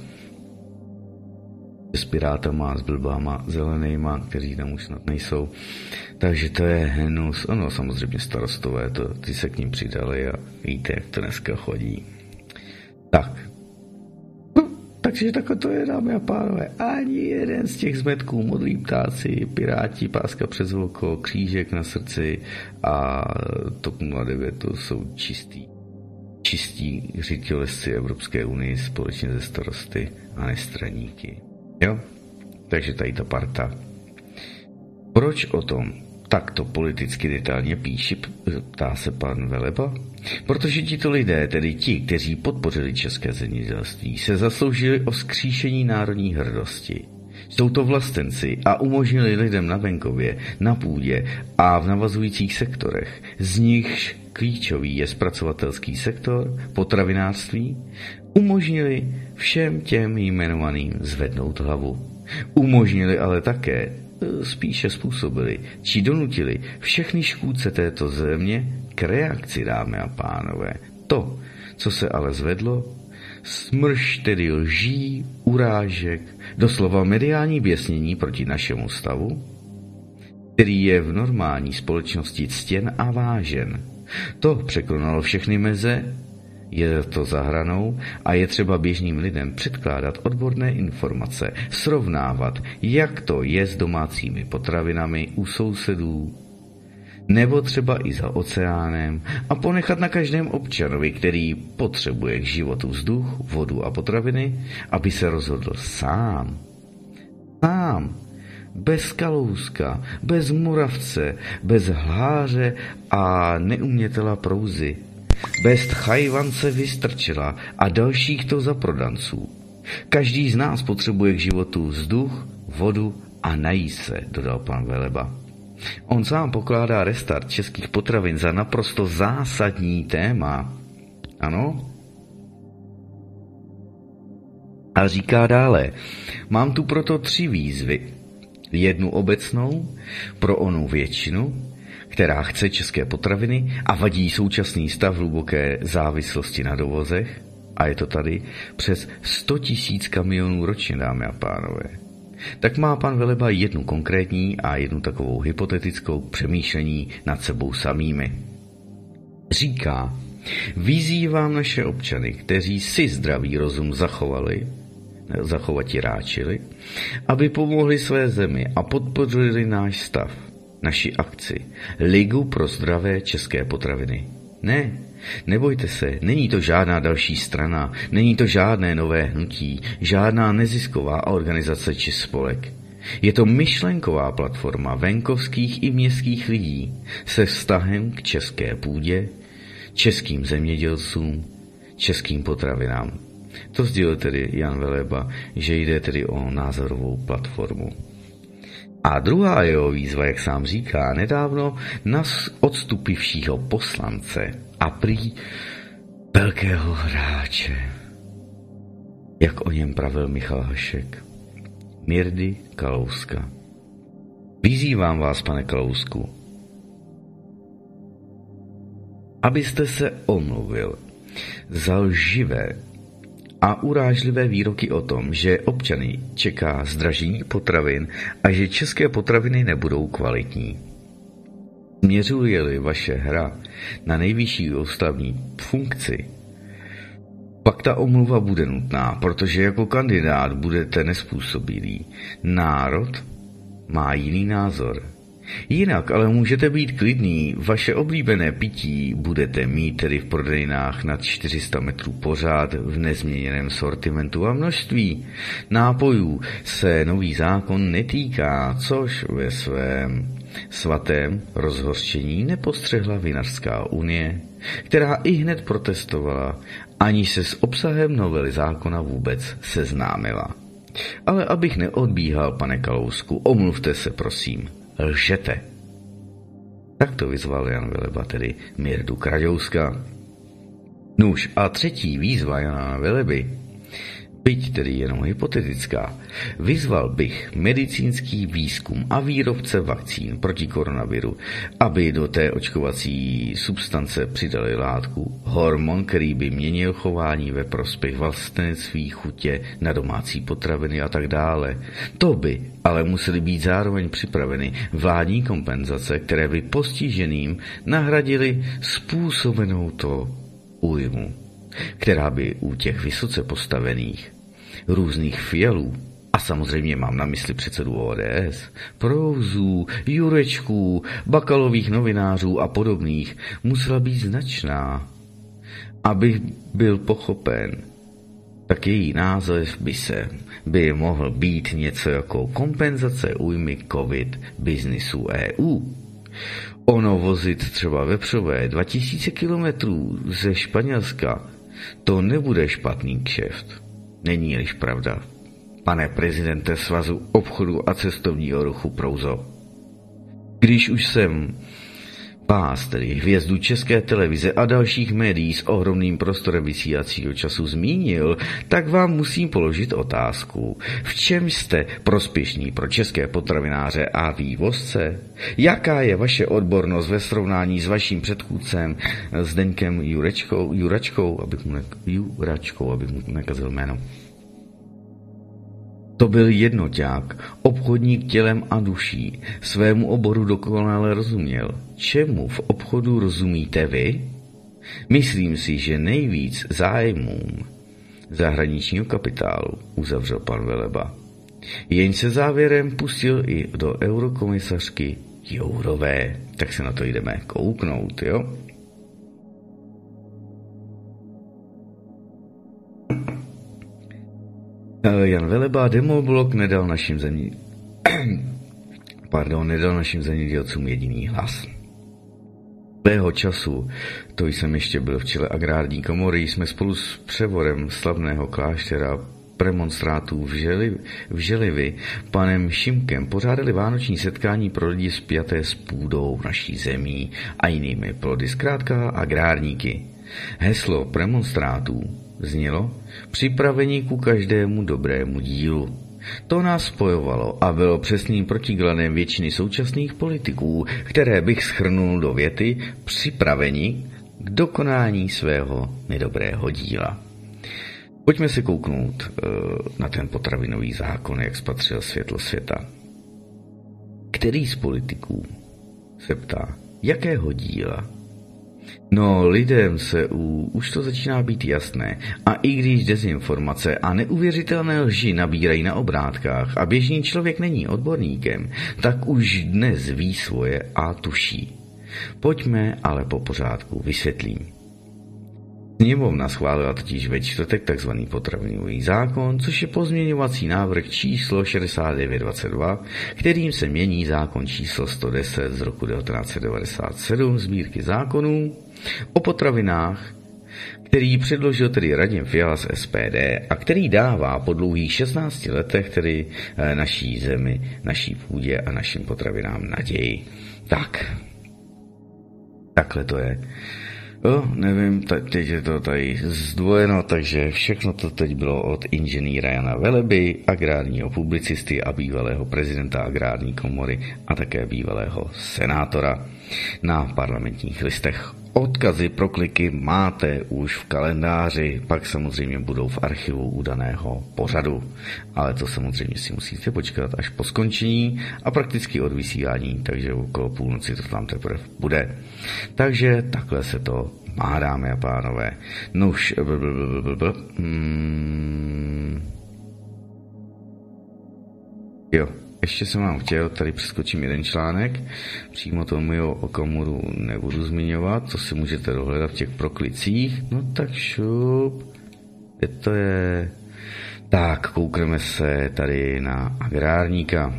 s pirátama, s blbáma, zelenýma, kteří tam už snad nejsou. Takže to je hnus. Ono samozřejmě starostové, to, ty se k ním přidali a víte, jak to dneska chodí. Tak. No, takže takhle to je, dámy a pánové. Ani jeden z těch zmetků, modlí ptáci, piráti, páska přes oko, křížek na srdci a TOP 09 to jsou čistý čistí řitilesci Evropské unii společně ze starosty a nestraníky. Jo? Takže tady ta parta. Proč o tom takto politicky detailně píši, ptá se pan Veleba? Protože tito lidé, tedy ti, kteří podpořili české zemědělství, se zasloužili o skříšení národní hrdosti. Jsou to vlastenci a umožnili lidem na venkově, na půdě a v navazujících sektorech, z nichž klíčový je zpracovatelský sektor, potravinářství, umožnili všem těm jmenovaným zvednout hlavu. Umožnili ale také, e, spíše způsobili, či donutili všechny škůdce této země k reakci, dámy a pánové. To, co se ale zvedlo, smrš tedy lží, urážek, doslova mediální běsnění proti našemu stavu, který je v normální společnosti ctěn a vážen. To překonalo všechny meze je to za hranou a je třeba běžným lidem předkládat odborné informace, srovnávat, jak to je s domácími potravinami u sousedů, nebo třeba i za oceánem a ponechat na každém občanovi, který potřebuje k životu vzduch, vodu a potraviny, aby se rozhodl sám. Sám. Bez kalouska, bez muravce, bez hláře a neumětela prouzy, bez chajvance vystrčila a dalších to za prodanců. Každý z nás potřebuje k životu vzduch, vodu a nají se, dodal pan Veleba. On sám pokládá restart českých potravin za naprosto zásadní téma. Ano? A říká dále, mám tu proto tři výzvy. Jednu obecnou pro onu většinu, která chce české potraviny a vadí současný stav hluboké závislosti na dovozech, a je to tady přes 100 tisíc kamionů ročně, dámy a pánové. Tak má pan Veleba jednu konkrétní a jednu takovou hypotetickou přemýšlení nad sebou samými. Říká, vyzývám naše občany, kteří si zdravý rozum zachovali, zachovati ráčili, aby pomohli své zemi a podpořili náš stav, naši akci, Ligu pro zdravé české potraviny. Ne, nebojte se, není to žádná další strana, není to žádné nové hnutí, žádná nezisková organizace či spolek. Je to myšlenková platforma venkovských i městských lidí se vztahem k české půdě, českým zemědělcům, českým potravinám. To sdělil tedy Jan Veleba, že jde tedy o názorovou platformu. A druhá jeho výzva, jak sám říká, nedávno na odstupivšího poslance a prý velkého hráče, jak o něm pravil Michal Hašek, Mirdy Kalouska. Vyzývám vás, pane Kalousku, abyste se omluvil za lživé a urážlivé výroky o tom, že občany čeká zdražení potravin a že české potraviny nebudou kvalitní. Směřuje-li vaše hra na nejvyšší ústavní funkci, pak ta omluva bude nutná, protože jako kandidát budete nespůsobilý. Národ má jiný názor. Jinak ale můžete být klidný, vaše oblíbené pití budete mít tedy v prodejnách nad 400 metrů pořád v nezměněném sortimentu a množství. Nápojů se nový zákon netýká, což ve svém svatém rozhořčení nepostřehla Vinařská unie, která i hned protestovala, ani se s obsahem novely zákona vůbec seznámila. Ale abych neodbíhal, pane Kalousku, omluvte se, prosím lžete. Tak to vyzval Jan Veleba, tedy Mirdu Kraďouska. Nuž a třetí výzva Jana Veleby byť tedy jenom hypotetická, vyzval bych medicínský výzkum a výrobce vakcín proti koronaviru, aby do té očkovací substance přidali látku, hormon, který by měnil chování ve prospěch vlastenectví, chutě na domácí potraviny a tak dále. To by ale museli být zároveň připraveny vládní kompenzace, které by postiženým nahradili způsobenou to újmu která by u těch vysoce postavených různých fialů, a samozřejmě mám na mysli předsedu ODS, prouzů, jurečků, bakalových novinářů a podobných, musela být značná. Aby byl pochopen, tak její název by se by mohl být něco jako kompenzace újmy COVID biznisu EU. Ono vozit třeba vepřové 2000 kilometrů ze Španělska, to nebude špatný kšeft. Není-liž pravda, pane prezidente Svazu obchodu a cestovního ruchu Prouzo. Když už jsem vás, tedy hvězdu České televize a dalších médií s ohromným prostorem vysílacího času zmínil, tak vám musím položit otázku. V čem jste prospěšní pro české potravináře a vývozce? Jaká je vaše odbornost ve srovnání s vaším předchůdcem Zdeňkem Jurečkou, Juračkou, abych mu, ne, Juračkou, abych mu nekazil jméno? To byl jednoťák, obchodník tělem a duší, svému oboru dokonale rozuměl. Čemu v obchodu rozumíte vy? Myslím si, že nejvíc zájmům zahraničního kapitálu uzavřel pan Veleba. Jen se závěrem pustil i do eurokomisařky Jourové. Tak se na to jdeme kouknout, jo? Jan Veleba demoblok nedal našim zemí... [clears throat] Pardon, nedal našim zemědělcům jediný hlas. Svého času, to jsem ještě byl v čele agrární komory, jsme spolu s převorem slavného kláštera premonstrátů v, Želi, v Želivi panem Šimkem pořádali vánoční setkání pro lidi spjaté s půdou naší zemí a jinými plody, zkrátka agrárníky. Heslo premonstrátů znělo připravení ku každému dobrému dílu. To nás spojovalo a bylo přesným protigladem většiny současných politiků, které bych schrnul do věty připravení k dokonání svého nedobrého díla. Pojďme si kouknout uh, na ten potravinový zákon, jak spatřil světlo světa. Který z politiků se ptá, jakého díla No, lidem se u, už to začíná být jasné. A i když dezinformace a neuvěřitelné lži nabírají na obrátkách a běžný člověk není odborníkem, tak už dnes ví svoje a tuší. Pojďme ale po pořádku vysvětlím. Sněmovna schválila totiž ve čtvrtek tzv. potravinový zákon, což je pozměňovací návrh číslo 6922, kterým se mění zákon číslo 110 z roku 1997 sbírky zákonů o potravinách, který předložil tedy Radim Fiala z SPD a který dává po dlouhých 16 letech tedy eh, naší zemi, naší půdě a našim potravinám naději. Tak, takhle to je. No, nevím, teď je to tady zdvojeno, takže všechno to teď bylo od inženýra Jana Veleby, agrárního publicisty a bývalého prezidenta agrární komory a také bývalého senátora na parlamentních listech Odkazy pro kliky máte už v kalendáři, pak samozřejmě budou v archivu udaného pořadu. Ale to samozřejmě si musíte počkat až po skončení a prakticky od vysílání, takže okolo půlnoci to tam teprve bude. Takže takhle se to má, dámy a pánové. Nuž, hmm. jo, ještě jsem vám chtěl, tady přeskočím jeden článek, přímo Tomio Okamuru nebudu zmiňovat, co si můžete dohledat v těch proklicích, no tak šup, kde to je? Tak, koukneme se tady na agrárníka,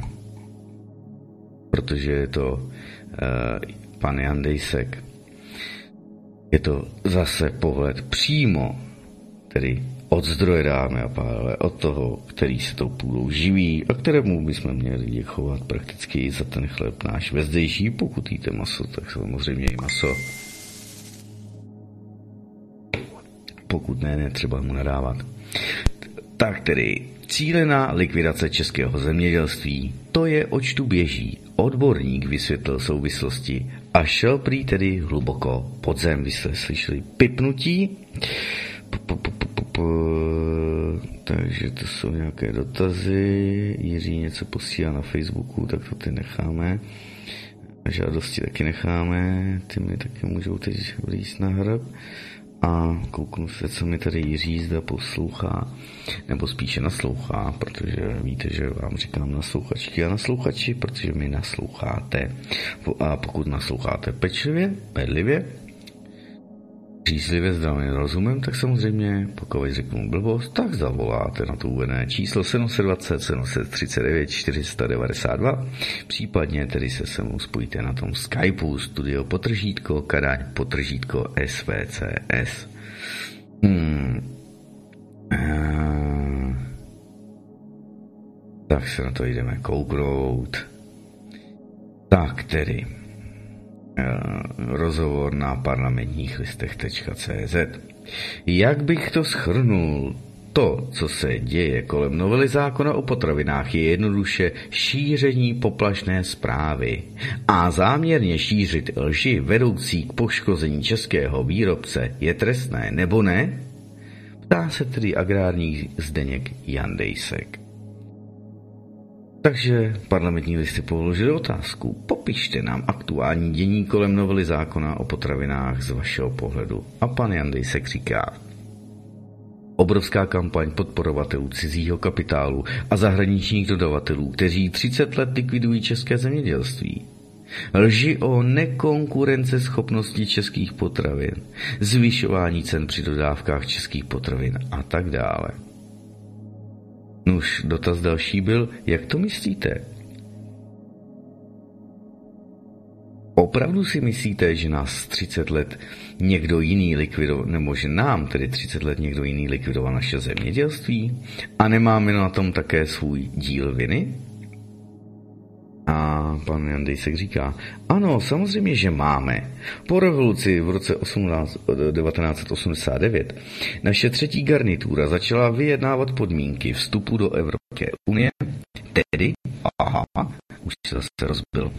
protože je to uh, pan Jan Dejsek. Je to zase pohled přímo, tedy od zdroje, dámy a pánové, od toho, který se tou půdou živí a kterému bychom měli děkovat prakticky za ten chleb náš vezdejší. Pokud jíte maso, tak samozřejmě i maso. Pokud ne, netřeba mu nadávat. Tak tedy, cílená likvidace českého zemědělství, to je oč tu běží. Odborník vysvětlil souvislosti a šel prý tedy hluboko pod zem. Vy jste slyšeli pipnutí? Takže to jsou nějaké dotazy. Jiří něco posílá na Facebooku, tak to ty necháme. Žádosti taky necháme, ty mi taky můžou teď vlízt na hrab. A kouknu se, co mi tady Jiří zda poslouchá, nebo spíše naslouchá, protože víte, že vám říkám naslouchačky a naslouchači, protože mi nasloucháte. A pokud nasloucháte pečlivě, bedlivě, Příslivě zdravým rozumem, tak samozřejmě, pokud řeknu blbost, tak zavoláte na to uvedené číslo 720 739 492, případně tedy se se mnou spojíte na tom Skypeu studio potržítko Kadaň potržítko SVCS. Hmm. Tak se na to jdeme kouknout. Tak tedy. Eh, rozhovor na parlamentních listech.cz. Jak bych to schrnul? To, co se děje kolem novely zákona o potravinách, je jednoduše šíření poplašné zprávy. A záměrně šířit lži vedoucí k poškození českého výrobce je trestné, nebo ne? Ptá se tedy agrární Zdeněk Jandejsek. Takže parlamentní listy položili otázku. Popište nám aktuální dění kolem novely zákona o potravinách z vašeho pohledu. A pan Jandej se říká. Obrovská kampaň podporovatelů cizího kapitálu a zahraničních dodavatelů, kteří 30 let likvidují české zemědělství. Lži o nekonkurenceschopnosti českých potravin, zvyšování cen při dodávkách českých potravin a tak dále. Nuž, dotaz další byl, jak to myslíte? Opravdu si myslíte, že nás 30 let někdo jiný likvidoval, nebo že nám tedy 30 let někdo jiný likvidoval naše zemědělství? A nemáme na tom také svůj díl viny? A pan Jandejsek říká, ano, samozřejmě, že máme. Po revoluci v roce 18, 1989 naše třetí garnitura začala vyjednávat podmínky vstupu do Evropské unie, tedy, aha, už se zase rozbil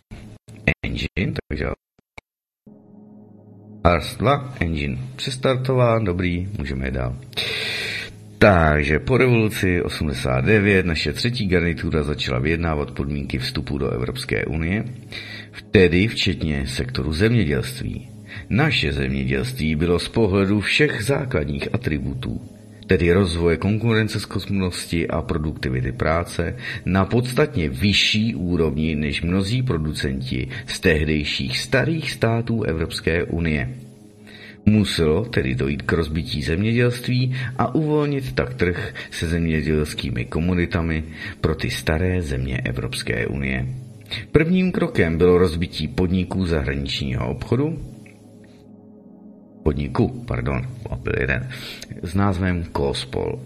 engine, takže Ars 2 engine přestartován, dobrý, můžeme je dál. Takže po revoluci 89 naše třetí garnitura začala vyjednávat podmínky vstupu do Evropské unie, vtedy včetně sektoru zemědělství. Naše zemědělství bylo z pohledu všech základních atributů, tedy rozvoje konkurenceschopnosti a produktivity práce, na podstatně vyšší úrovni než mnozí producenti z tehdejších starých států Evropské unie – Muselo tedy dojít k rozbití zemědělství a uvolnit tak trh se zemědělskými komunitami pro ty staré země Evropské unie. Prvním krokem bylo rozbití podniků zahraničního obchodu, podniku, pardon, byl jeden, s názvem Kospol,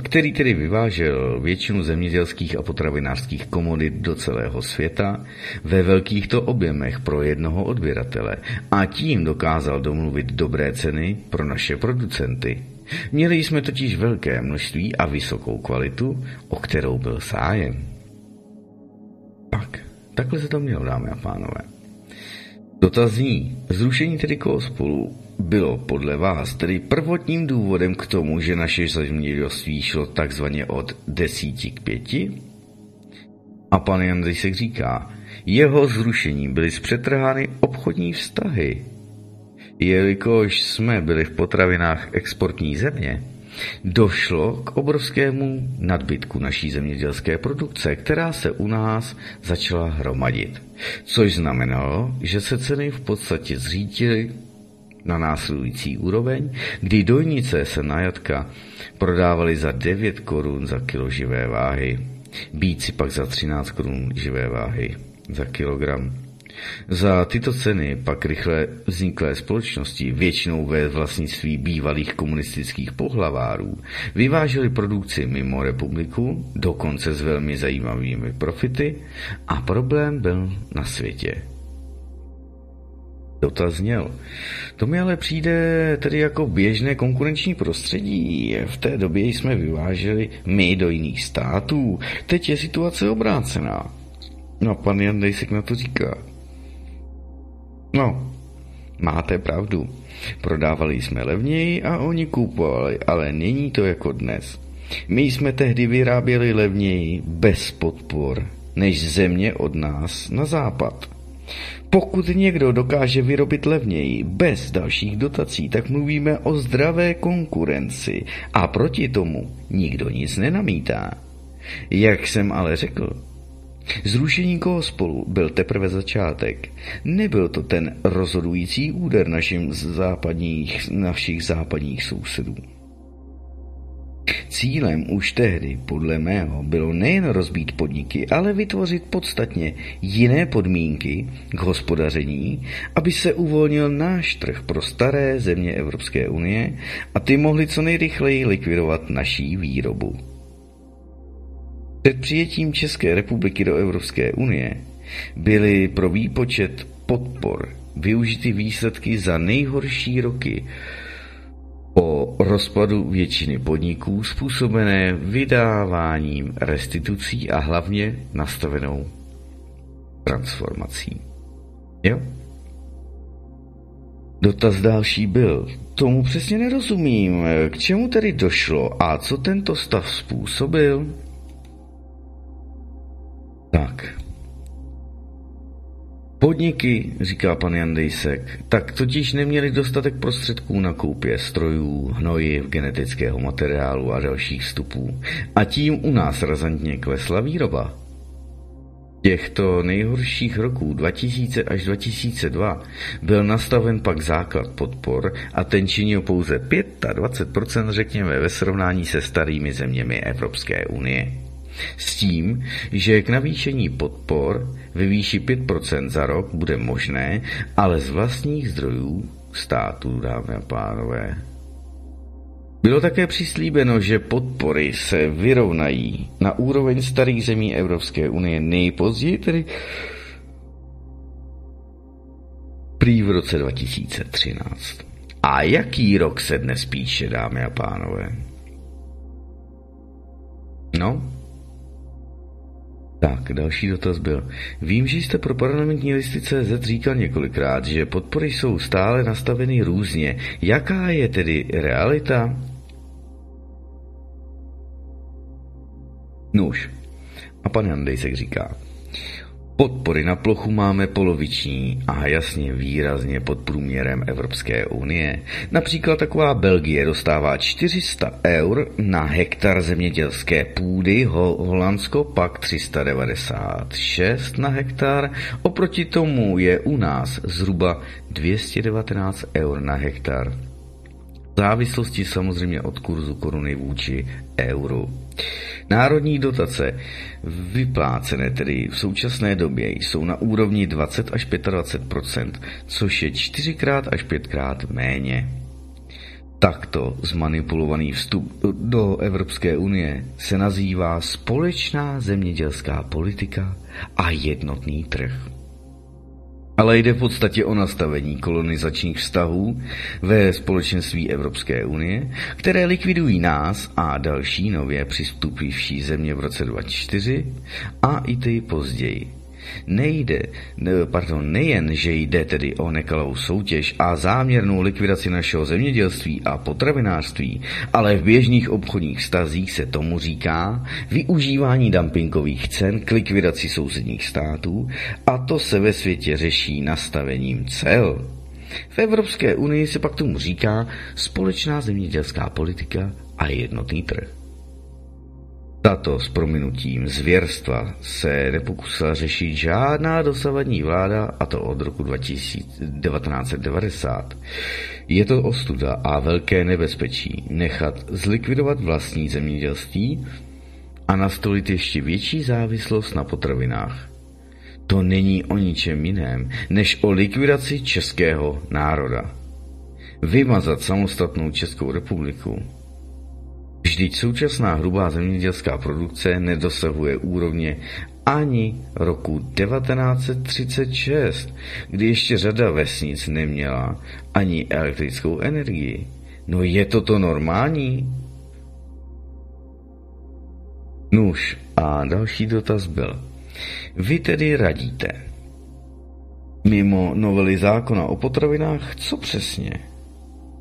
který tedy vyvážel většinu zemědělských a potravinářských komodit do celého světa ve velkých to objemech pro jednoho odběratele a tím dokázal domluvit dobré ceny pro naše producenty. Měli jsme totiž velké množství a vysokou kvalitu, o kterou byl sájem. Tak, takhle se to mělo, dámy a pánové. Dotazní. Zrušení tedy spolu bylo podle vás tedy prvotním důvodem k tomu, že naše zemědělství šlo takzvaně od desíti k pěti? A pan Jandejsek říká, jeho zrušením byly zpřetrhány obchodní vztahy. Jelikož jsme byli v potravinách exportní země, došlo k obrovskému nadbytku naší zemědělské produkce, která se u nás začala hromadit. Což znamenalo, že se ceny v podstatě zřítily na následující úroveň, kdy dojnice se na jatka prodávaly za 9 korun za kilo živé váhy, bíci pak za 13 korun živé váhy za kilogram. Za tyto ceny pak rychle vzniklé společnosti, většinou ve vlastnictví bývalých komunistických pohlavárů, vyvážely produkci mimo republiku, dokonce s velmi zajímavými profity a problém byl na světě. Dotaz zněl. To mi ale přijde tedy jako běžné konkurenční prostředí. V té době jsme vyváželi my do jiných států. Teď je situace obrácená. No, pan Jan Dejsek na to říká. No, máte pravdu. Prodávali jsme levněji a oni kupovali, ale není to jako dnes. My jsme tehdy vyráběli levněji bez podpor, než země od nás na západ. Pokud někdo dokáže vyrobit levněji bez dalších dotací, tak mluvíme o zdravé konkurenci a proti tomu nikdo nic nenamítá. Jak jsem ale řekl, Zrušení spolu byl teprve začátek. Nebyl to ten rozhodující úder našim západních, našich západních sousedů. Cílem už tehdy, podle mého, bylo nejen rozbít podniky, ale vytvořit podstatně jiné podmínky k hospodaření, aby se uvolnil náš trh pro staré země Evropské unie a ty mohly co nejrychleji likvidovat naší výrobu. Před přijetím České republiky do Evropské unie byly pro výpočet podpor využity výsledky za nejhorší roky o rozpadu většiny podniků způsobené vydáváním restitucí a hlavně nastavenou transformací. Jo? Dotaz další byl. Tomu přesně nerozumím. K čemu tedy došlo a co tento stav způsobil? Tak, Podniky, říká pan Jandejsek, tak totiž neměli dostatek prostředků na koupě strojů, hnojiv, genetického materiálu a dalších vstupů. A tím u nás razantně klesla výroba. Těchto nejhorších roků 2000 až 2002 byl nastaven pak základ podpor a ten činil pouze 25%, řekněme, ve srovnání se starými zeměmi Evropské unie. S tím, že k navýšení podpor ve výši 5% za rok bude možné, ale z vlastních zdrojů státu, dámy a pánové. Bylo také přislíbeno, že podpory se vyrovnají na úroveň starých zemí Evropské unie nejpozději, tedy prý v roce 2013. A jaký rok se dnes píše, dámy a pánové? No, tak, další dotaz byl. Vím, že jste pro parlamentní listy CZ říkal několikrát, že podpory jsou stále nastaveny různě. Jaká je tedy realita? Nuž. A pan Jandejsek říká. Podpory na plochu máme poloviční a jasně výrazně pod průměrem Evropské unie. Například taková Belgie dostává 400 eur na hektar zemědělské půdy, Holandsko pak 396 na hektar, oproti tomu je u nás zhruba 219 eur na hektar. Závislosti samozřejmě od kurzu koruny vůči euru. Národní dotace vyplácené tedy v současné době jsou na úrovni 20 až 25% což je čtyřikrát až pětkrát méně. Takto zmanipulovaný vstup do Evropské unie se nazývá společná zemědělská politika a jednotný trh ale jde v podstatě o nastavení kolonizačních vztahů ve společenství Evropské unie, které likvidují nás a další nově přistupující země v roce 2004 a i ty později. Nejde, pardon, nejen, že jde tedy o nekalou soutěž a záměrnou likvidaci našeho zemědělství a potravinářství, ale v běžných obchodních stazích se tomu říká využívání dumpingových cen k likvidaci sousedních států a to se ve světě řeší nastavením cel. V Evropské unii se pak tomu říká společná zemědělská politika a jednotný trh. Tato s prominutím zvěrstva se nepokusila řešit žádná dosavadní vláda, a to od roku 1990. Je to ostuda a velké nebezpečí nechat zlikvidovat vlastní zemědělství a nastolit ještě větší závislost na potravinách. To není o ničem jiném, než o likvidaci českého národa. Vymazat samostatnou Českou republiku Vždyť současná hrubá zemědělská produkce nedosahuje úrovně ani roku 1936, kdy ještě řada vesnic neměla ani elektrickou energii. No je toto normální? Nuž, a další dotaz byl. Vy tedy radíte. Mimo novely zákona o potravinách, co přesně?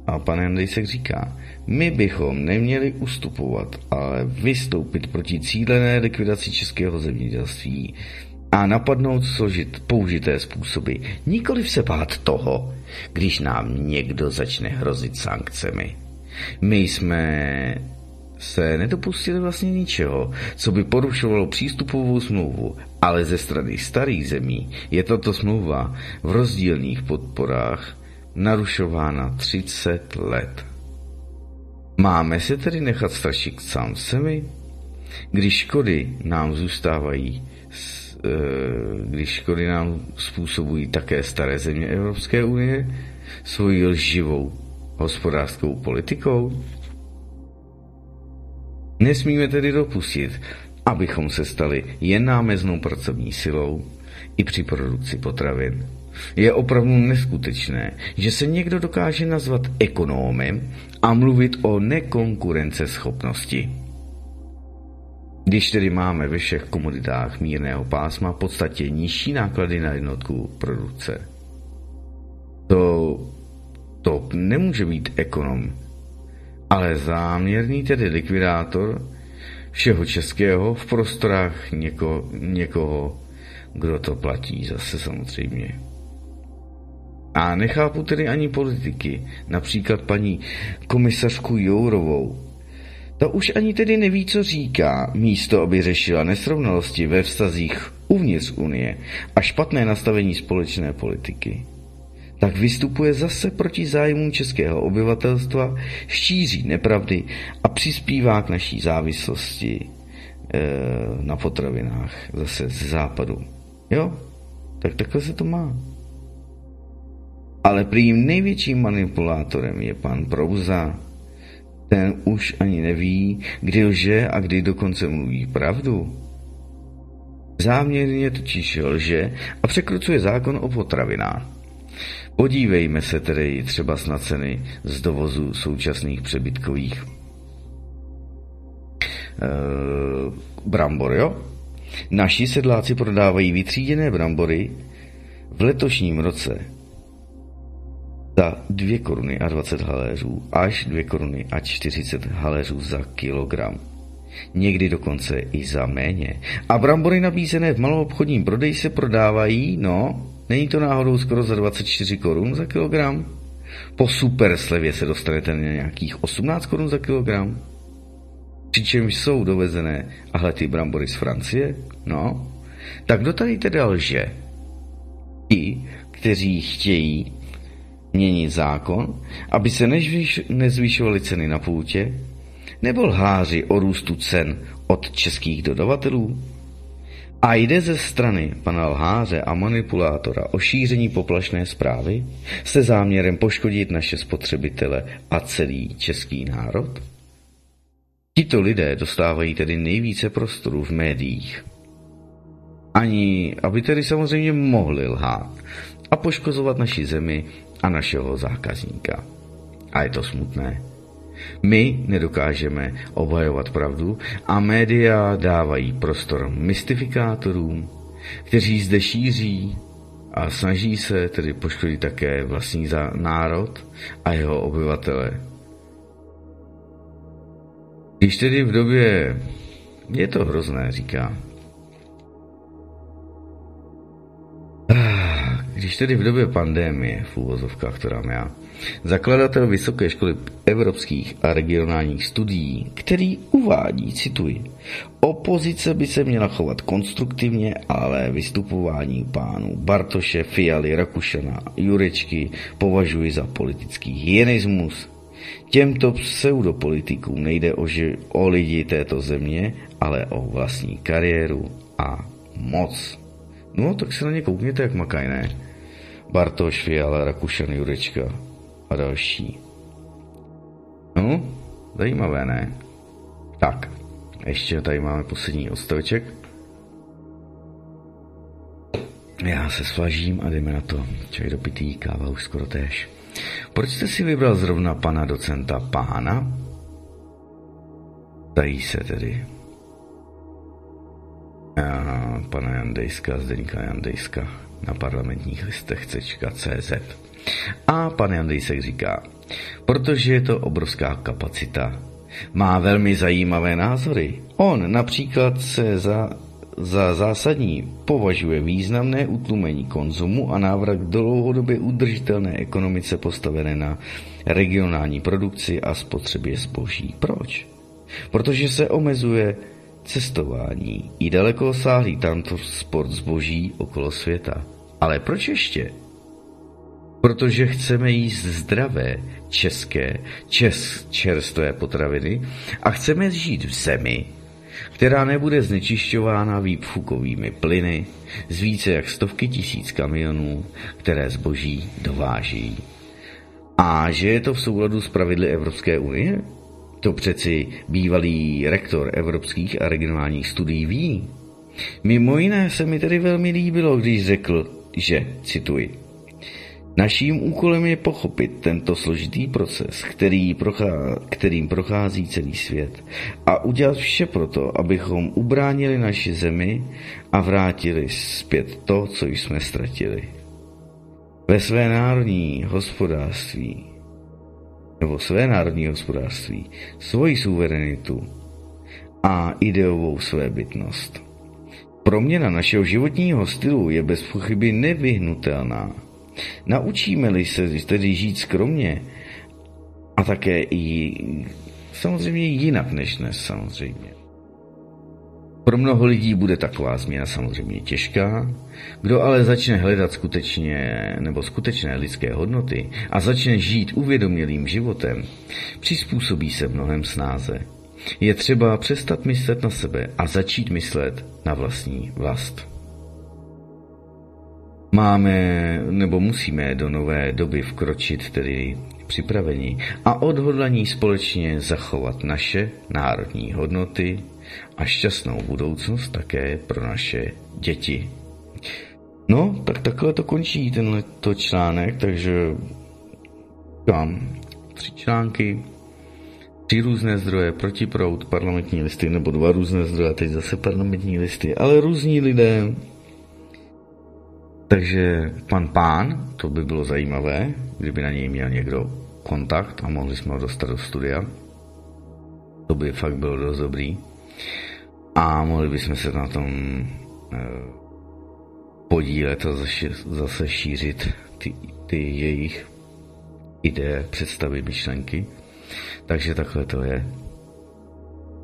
A pan Jandejsek říká, my bychom neměli ustupovat, ale vystoupit proti cílené likvidaci českého zemědělství a napadnout složit použité způsoby. Nikoliv se bát toho, když nám někdo začne hrozit sankcemi. My jsme se nedopustili vlastně ničeho, co by porušovalo přístupovou smlouvu, ale ze strany starých zemí je tato smlouva v rozdílných podporách narušována 30 let. Máme se tedy nechat strašit sám semi? Když škody nám zůstávají, e, když škody nám způsobují také staré země Evropské unie svojí lživou hospodářskou politikou? Nesmíme tedy dopustit, abychom se stali jen námeznou pracovní silou i při produkci potravin. Je opravdu neskutečné, že se někdo dokáže nazvat ekonomem a mluvit o nekonkurenceschopnosti. Když tedy máme ve všech komoditách mírného pásma v podstatě nižší náklady na jednotku produkce, to, to nemůže být ekonom, ale záměrný tedy likvidátor všeho českého v prostorách něko, někoho, kdo to platí zase samozřejmě. A nechápu tedy ani politiky, například paní komisařku Jourovou. Ta už ani tedy neví, co říká, místo aby řešila nesrovnalosti ve vztazích uvnitř Unie a špatné nastavení společné politiky. Tak vystupuje zase proti zájmům českého obyvatelstva, šíří nepravdy a přispívá k naší závislosti e, na potravinách zase z západu. Jo? Tak takhle se to má. Ale prý největším manipulátorem je pan Prouza, Ten už ani neví, kdy lže a kdy dokonce mluví pravdu. Záměrně totiž lže a překrucuje zákon o potravinách. Podívejme se tedy třeba na ceny z dovozu současných přebytkových e, brambor, jo? Naši sedláci prodávají vytříděné brambory v letošním roce za 2 koruny a 20 haléřů až 2 koruny a 40 haléřů za kilogram. Někdy dokonce i za méně. A brambory nabízené v maloobchodním prodeji se prodávají, no, není to náhodou skoro za 24 korun za kilogram? Po super slevě se dostanete na nějakých 18 korun za kilogram. Přičemž jsou dovezené, ahle ty brambory z Francie, no, tak kdo tady teda lže? Ti, kteří chtějí měnit zákon, aby se nezvyšovaly ceny na půtě, nebo lháři o růstu cen od českých dodavatelů? A jde ze strany pana lháře a manipulátora o šíření poplašné zprávy se záměrem poškodit naše spotřebitele a celý český národ? Tito lidé dostávají tedy nejvíce prostoru v médiích. Ani, aby tedy samozřejmě mohli lhát a poškozovat naši zemi a našeho zákazníka. A je to smutné. My nedokážeme obhajovat pravdu a média dávají prostor mystifikátorům, kteří zde šíří a snaží se tedy poškodit také vlastní národ a jeho obyvatele. Když tedy v době, je to hrozné, říká, Když tedy v době pandémie, v úvozovkách, která já, zakladatel Vysoké školy evropských a regionálních studií, který uvádí, cituji, opozice by se měla chovat konstruktivně, ale vystupování pánů Bartoše, Fialy, Rakušana, Jurečky považuji za politický hyenismus. Těmto pseudopolitikům nejde o, ži- o lidi této země, ale o vlastní kariéru a moc. No, tak se na ně koukněte, jak makaj, ne? Bartoš, Fiala, Rakušan, Jurečka a další. No, zajímavé, ne? Tak, ještě tady máme poslední odstaveček. Já se svažím a jdeme na to. Čaj dopitý, káva už skoro též. Proč jste si vybral zrovna pana docenta pána? Tají se tedy. Aha, pana Jandejska, Zdeňka Jandejska na parlamentních listech CZ. A pan Jandejsek říká, protože je to obrovská kapacita, má velmi zajímavé názory. On například se za, za zásadní považuje významné utlumení konzumu a návrat k dlouhodobě udržitelné ekonomice postavené na regionální produkci a spotřebě zboží. Proč? Protože se omezuje cestování i dalekosáhlý sport zboží okolo světa. Ale proč ještě? Protože chceme jíst zdravé, české, čes, čerstvé potraviny a chceme žít v zemi, která nebude znečišťována výpfukovými plyny z více jak stovky tisíc kamionů, které zboží dováží. A že je to v souladu s pravidly Evropské unie? To přeci bývalý rektor evropských a regionálních studií ví. Mimo jiné se mi tedy velmi líbilo, když řekl, že, cituji, Naším úkolem je pochopit tento složitý proces, který prochá, kterým prochází celý svět a udělat vše proto, abychom ubránili naši zemi a vrátili zpět to, co jsme ztratili. Ve své národní hospodářství nebo své národní hospodářství, svoji suverenitu a ideovou svébytnost. Proměna našeho životního stylu je bez pochyby nevyhnutelná. Naučíme-li se tedy žít skromně a také i samozřejmě jinak než dnes samozřejmě. Pro mnoho lidí bude taková změna samozřejmě těžká, kdo ale začne hledat skutečně nebo skutečné lidské hodnoty a začne žít uvědomělým životem, přizpůsobí se mnohem snáze. Je třeba přestat myslet na sebe a začít myslet na vlastní vlast. Máme nebo musíme do nové doby vkročit tedy připraveni a odhodlaní společně zachovat naše národní hodnoty a šťastnou budoucnost také pro naše děti. No, tak takhle to končí tenhle článek, takže tam tři články, tři různé zdroje, protiprout, parlamentní listy, nebo dva různé zdroje, teď zase parlamentní listy, ale různí lidé. Takže pan pán, to by bylo zajímavé, kdyby na něj měl někdo kontakt a mohli jsme ho dostat do studia. To by fakt bylo dost dobrý. A mohli bychom se na tom eh, podílet a zase, šířit ty, ty jejich ideje, představy, myšlenky. Takže takhle to je.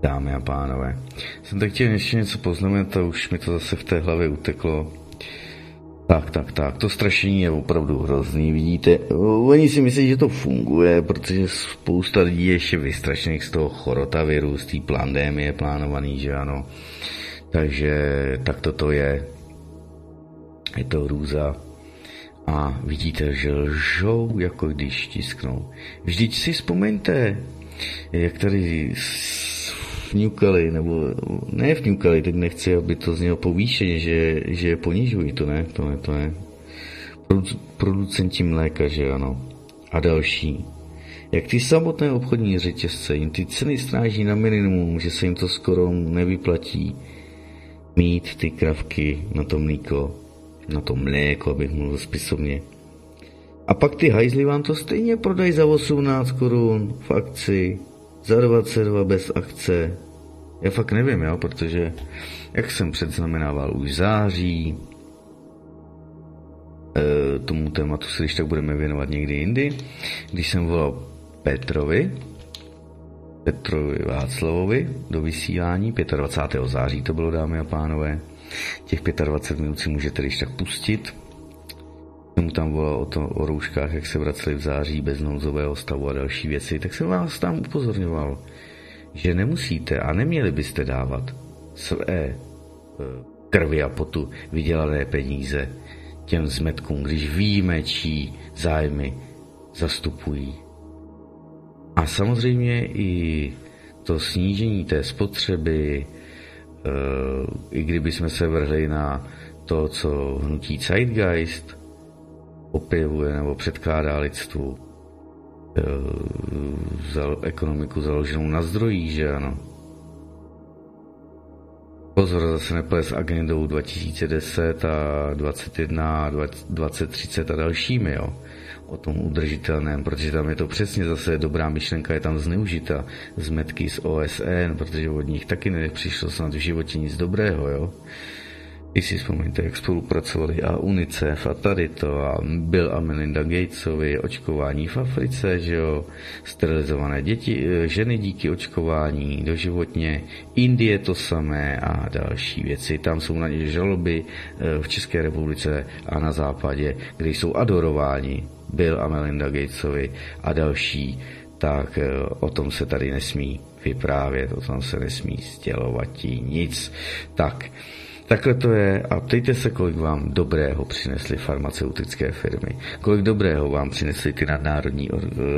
Dámy a pánové. Jsem tak chtěl ještě něco poznamenat a už mi to zase v té hlavě uteklo. Tak, tak, tak. To strašení je opravdu hrozný, vidíte. Oni si myslí, že to funguje, protože spousta lidí je ještě vystrašených z toho chorotaviru, z té pandémie plánovaný, že ano. Takže tak to je. Je to hrůza. A vidíte, že lžou, jako když tisknou. Vždyť si vzpomeňte, jak tady vňukali, nebo ne vňukali, teď nechci, aby to znělo povýšeně, že, že je ponižují, to ne, to ne, to ne. Producenti mléka, že ano. A další. Jak ty samotné obchodní řetězce jim ty ceny stráží na minimum, že se jim to skoro nevyplatí mít ty kravky na to mlíko, na to mléko, abych mluvil spisovně. A pak ty hajzly vám to stejně prodají za 18 korun v akci, za 22 bez akce. Já fakt nevím, jo, protože jak jsem předznamenával už září, e, tomu tématu se když tak budeme věnovat někdy jindy, když jsem volal Petrovi, Petrovi Václavovi do vysílání 25. září to bylo, dámy a pánové. Těch 25 minut si můžete když tak pustit. Jsem tam volal o, to, o rouškách, jak se vraceli v září bez nouzového stavu a další věci, tak jsem vás tam upozorňoval že nemusíte a neměli byste dávat své eh, krvi a potu vydělané peníze těm zmetkům, když víme, čí zájmy zastupují. A samozřejmě i to snížení té spotřeby, eh, i kdyby jsme se vrhli na to, co hnutí Zeitgeist opěvuje nebo předkládá lidstvu, za ekonomiku založenou na zdrojích, že ano. Pozor, zase neples s agendou 2010 a 21 a 2030 a dalšími, jo. O tom udržitelném, protože tam je to přesně zase dobrá myšlenka, je tam zneužita zmetky z OSN, protože od nich taky nepřišlo snad v životě nic dobrého, jo. I si vzpomeňte, jak spolupracovali a UNICEF a tady to a Bill a Melinda Gatesovi, očkování v Africe, že jo, sterilizované děti, eh, ženy díky očkování doživotně, Indie to samé a další věci. Tam jsou na ně žaloby eh, v České republice a na západě, kde jsou adorováni Bill a Melinda Gatesovi a další, tak eh, o tom se tady nesmí vyprávět, o tom se nesmí stělovat nic. Tak, Takhle to je a ptejte se, kolik vám dobrého přinesly farmaceutické firmy. Kolik dobrého vám přinesly ty nadnárodní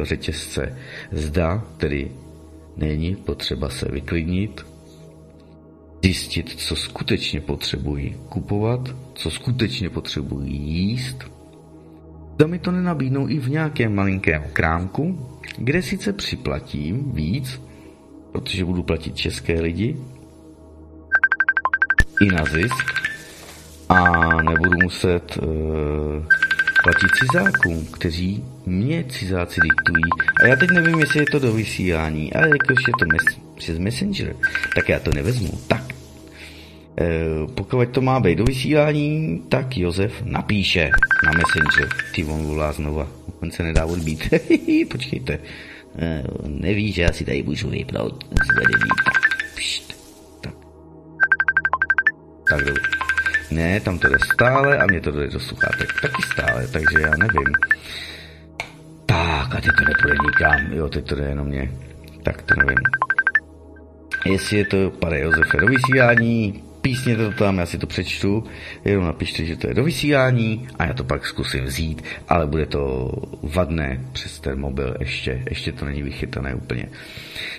řetězce. Zda tedy není potřeba se vyklidnit, zjistit, co skutečně potřebují kupovat, co skutečně potřebují jíst. Zda mi to nenabídnou i v nějakém malinkém krámku, kde sice připlatím víc, protože budu platit české lidi, i na zisk a nebudu muset uh, platit cizákům, kteří mě cizáci diktují. A já teď nevím, jestli je to do vysílání, ale jakož je to mes- přes Messenger, tak já to nevezmu. Tak, uh, pokud to má být do vysílání, tak Josef napíše na Messenger. Ty on volá znova, on se nedá odbít. [laughs] Počkejte, uh, neví, že já si tady můžu vypnout zvedení. Pšt. Tak dobře. Ne, tam to jde stále a mě to jde do sluchátek taky stále, takže já nevím. Tak a teď to nepůjde nikam. Jo, teď to jde jenom mě. Tak to nevím. Jestli je to pane Josefe do vysílání, písněte to tam, já si to přečtu, jenom napište, že to je do vysílání a já to pak zkusím vzít, ale bude to vadné přes ten mobil ještě, ještě to není vychytané úplně.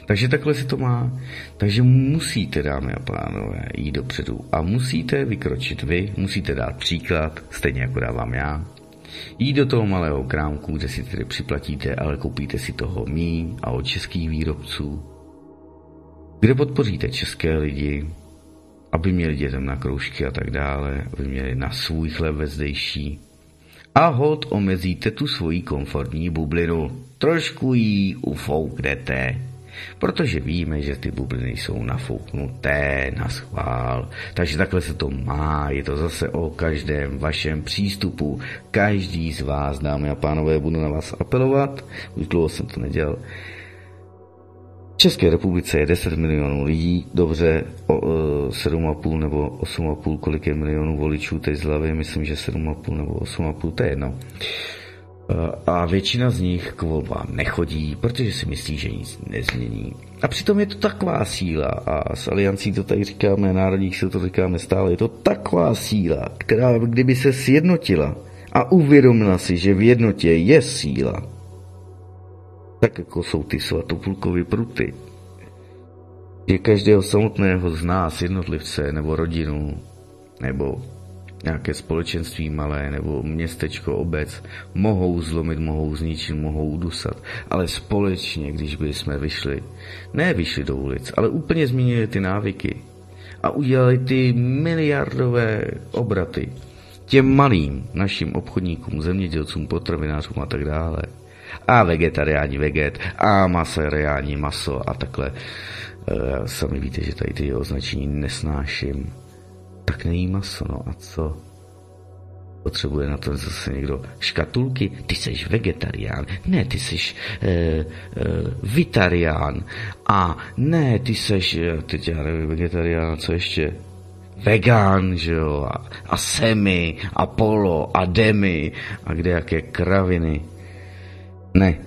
Takže takhle se to má. Takže musíte, dámy a pánové, jít dopředu a musíte vykročit vy, musíte dát příklad, stejně jako dávám já, Jít do toho malého krámku, kde si tedy připlatíte, ale koupíte si toho mí a od českých výrobců, kde podpoříte české lidi, aby měli dětem na kroužky a tak dále, aby měli na svůj chléb vezdejší. A hod omezíte tu svoji komfortní bublinu. Trošku ji ufouknete protože víme, že ty bubliny jsou nafouknuté na schvál. Takže takhle se to má, je to zase o každém vašem přístupu. Každý z vás, dámy a pánové, budu na vás apelovat, už dlouho jsem to nedělal, České republice je 10 milionů lidí, dobře, o, o, 7,5 nebo 8,5, kolik je milionů voličů teď z hlavy, myslím, že 7,5 nebo 8,5, to je jedno. A většina z nich k volbám nechodí, protože si myslí, že nic nezmění. A přitom je to taková síla, a s aliancí to tady říkáme, národních se to říkáme stále, je to taková síla, která kdyby se sjednotila a uvědomila si, že v jednotě je síla, tak jako jsou ty svatopulkovy pruty, že každého samotného z nás, jednotlivce nebo rodinu, nebo nějaké společenství malé nebo městečko, obec, mohou zlomit, mohou zničit, mohou udusat. Ale společně, když by jsme vyšli, ne vyšli do ulic, ale úplně změnili ty návyky a udělali ty miliardové obraty těm malým našim obchodníkům, zemědělcům, potravinářům a tak dále. A vegetariáni veget, a maseriáni maso a takhle. E, sami víte, že tady ty označení nesnáším tak nejí maso, no a co? Potřebuje na to zase někdo škatulky. Ty jsi vegetarián. Ne, ty jsi e, e, vitarián. A ne, ty jsi, eh, teď já nevím, vegetarián, co ještě? Vegán, že jo, a, a semi, a polo, a demi, a kde jaké kraviny. Ne.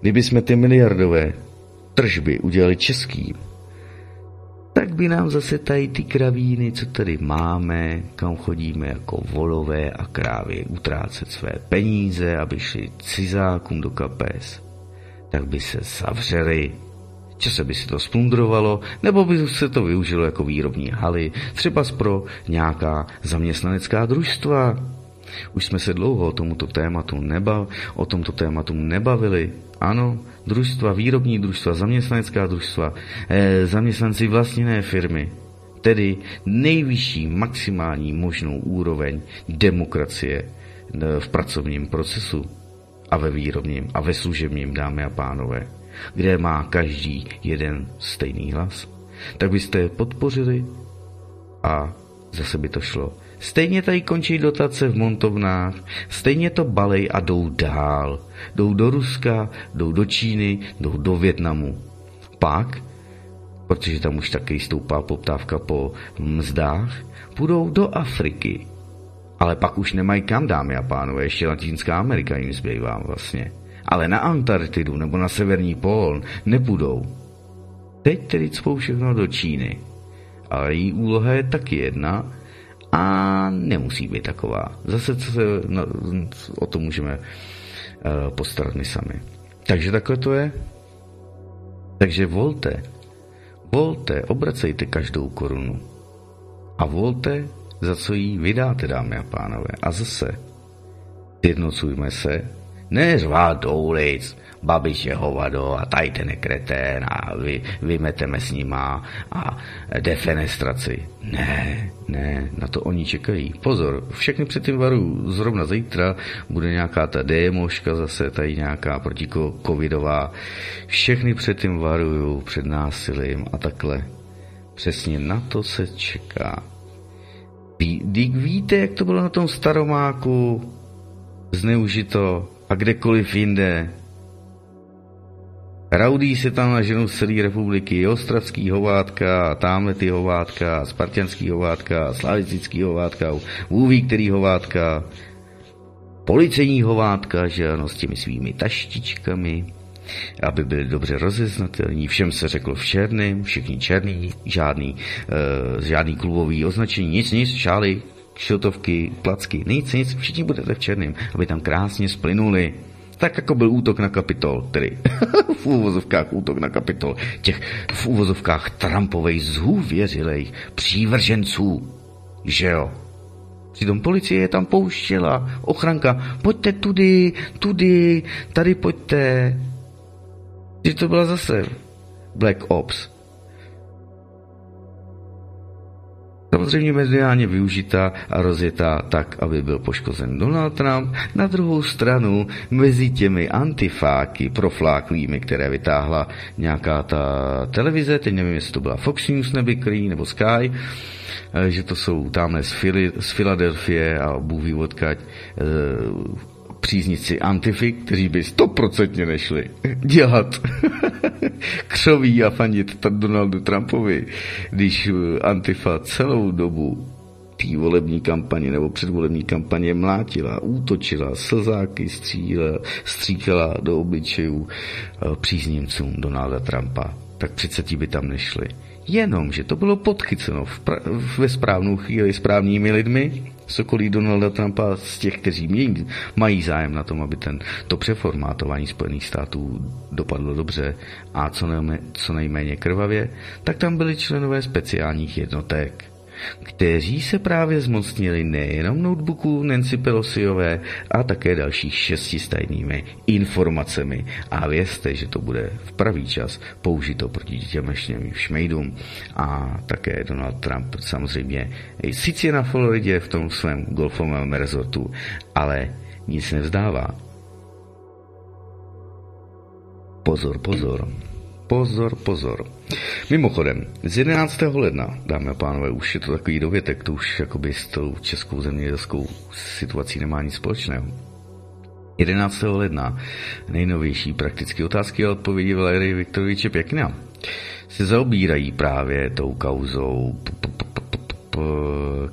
Kdyby jsme ty miliardové tržby udělali českým, tak by nám zase tady ty kravíny, co tady máme, kam chodíme jako volové a krávy utrácet své peníze, aby šli cizákům do kapes, tak by se zavřeli, se by si to splundrovalo, nebo by se to využilo jako výrobní haly, třeba pro nějaká zaměstnanecká družstva. Už jsme se dlouho o tomuto tématu nebav, o tomto tématu nebavili. Ano, družstva, výrobní družstva, zaměstnanecká družstva, eh, zaměstnanci vlastněné firmy, tedy nejvyšší maximální možnou úroveň demokracie eh, v pracovním procesu a ve výrobním a ve služebním, dámy a pánové, kde má každý jeden stejný hlas, tak byste podpořili a zase by to šlo Stejně tady končí dotace v montovnách, stejně to balej a jdou dál. Jdou do Ruska, jdou do Číny, jdou do Větnamu. Pak, protože tam už taky stoupá poptávka po mzdách, půjdou do Afriky. Ale pak už nemají kam, dámy a pánové, ještě Latinská Amerika jim zbývá vlastně. Ale na Antarktidu nebo na severní pól nepůjdou. Teď tedy cpou všechno do Číny. Ale její úloha je taky jedna, a nemusí být taková. Zase se no, o to můžeme uh, postarat my sami. Takže takhle to je. Takže volte, volte, obracejte každou korunu a volte, za co jí vydáte, dámy a pánové. A zase, jednocujme se, ne řvát do ulic, Babiš je hovado a tady ten je kretén a vy, vymeteme s nima a defenestraci. Ne, ne, na to oni čekají. Pozor, všechny před tím varu, zrovna zítra bude nějaká ta démoška zase, tady nějaká protikovidová. Všechny před tím varuju, před násilím a takhle. Přesně na to se čeká. Ví, víte, jak to bylo na tom staromáku zneužito a kdekoliv jinde, Raudí se tam na ženu z celé republiky, ostravský hovátka, tamhle ty hovátka, spartianský hovátka, slavistický hovátka, vůví který hovátka, policejní hovátka, že ano, s těmi svými taštičkami. aby byli dobře rozeznatelní. Všem se řeklo v černém, všichni černý, žádný, uh, žádný klubový označení, nic, nic, šály, šiltovky, placky, nic, nic, všichni budete v černém, aby tam krásně splynuli. Tak jako byl útok na kapitol, tedy [laughs] v úvozovkách útok na kapitol, těch v úvozovkách Trumpovej zhůvěřilejch přívrženců, že jo? Přitom policie je tam pouštěla, ochranka, pojďte tudy, tudy, tady pojďte. Že to byla zase Black Ops. Samozřejmě mediálně využita a rozjetá tak, aby byl poškozen Donald Trump. Na druhou stranu mezi těmi antifáky profláklými, které vytáhla nějaká ta televize, teď nevím, jestli to byla Fox News nebyklý nebo Sky, eh, že to jsou tamhle z, Fili, z Filadelfie a Bůh příznici Antify, kteří by stoprocentně nešli dělat [laughs] křoví a fandit Donaldu Trumpovi, když eh, Antifa celou dobu té volební kampaně nebo předvolební kampaně mlátila, útočila, slzáky střílela, stříkala do obličejů eh, příznivcům Donalda Trumpa, tak přece ti by tam nešli. Jenomže to bylo podchyceno v pra- ve správnou chvíli správnými lidmi, sokolí Donalda Trumpa z těch, kteří mějí, mají zájem na tom, aby ten, to přeformátování Spojených států dopadlo dobře a co, nejméně, co nejméně krvavě, tak tam byli členové speciálních jednotek kteří se právě zmocnili nejenom notebooků Nancy Pelosiové a také dalších šesti stajnými informacemi. A vězte, že to bude v pravý čas použito proti těm šmejdům. A také Donald Trump samozřejmě sice na Floridě v tom svém golfovém rezortu, ale nic nevzdává. Pozor, pozor. Pozor, pozor. Mimochodem, z 11. ledna, dámy a pánové, už je to takový dovětek, to už jakoby s tou českou zemědělskou situací nemá nic společného. 11. ledna nejnovější praktické otázky a odpovědi Valery Viktoroviče Pěkna se zaobírají právě tou kauzou,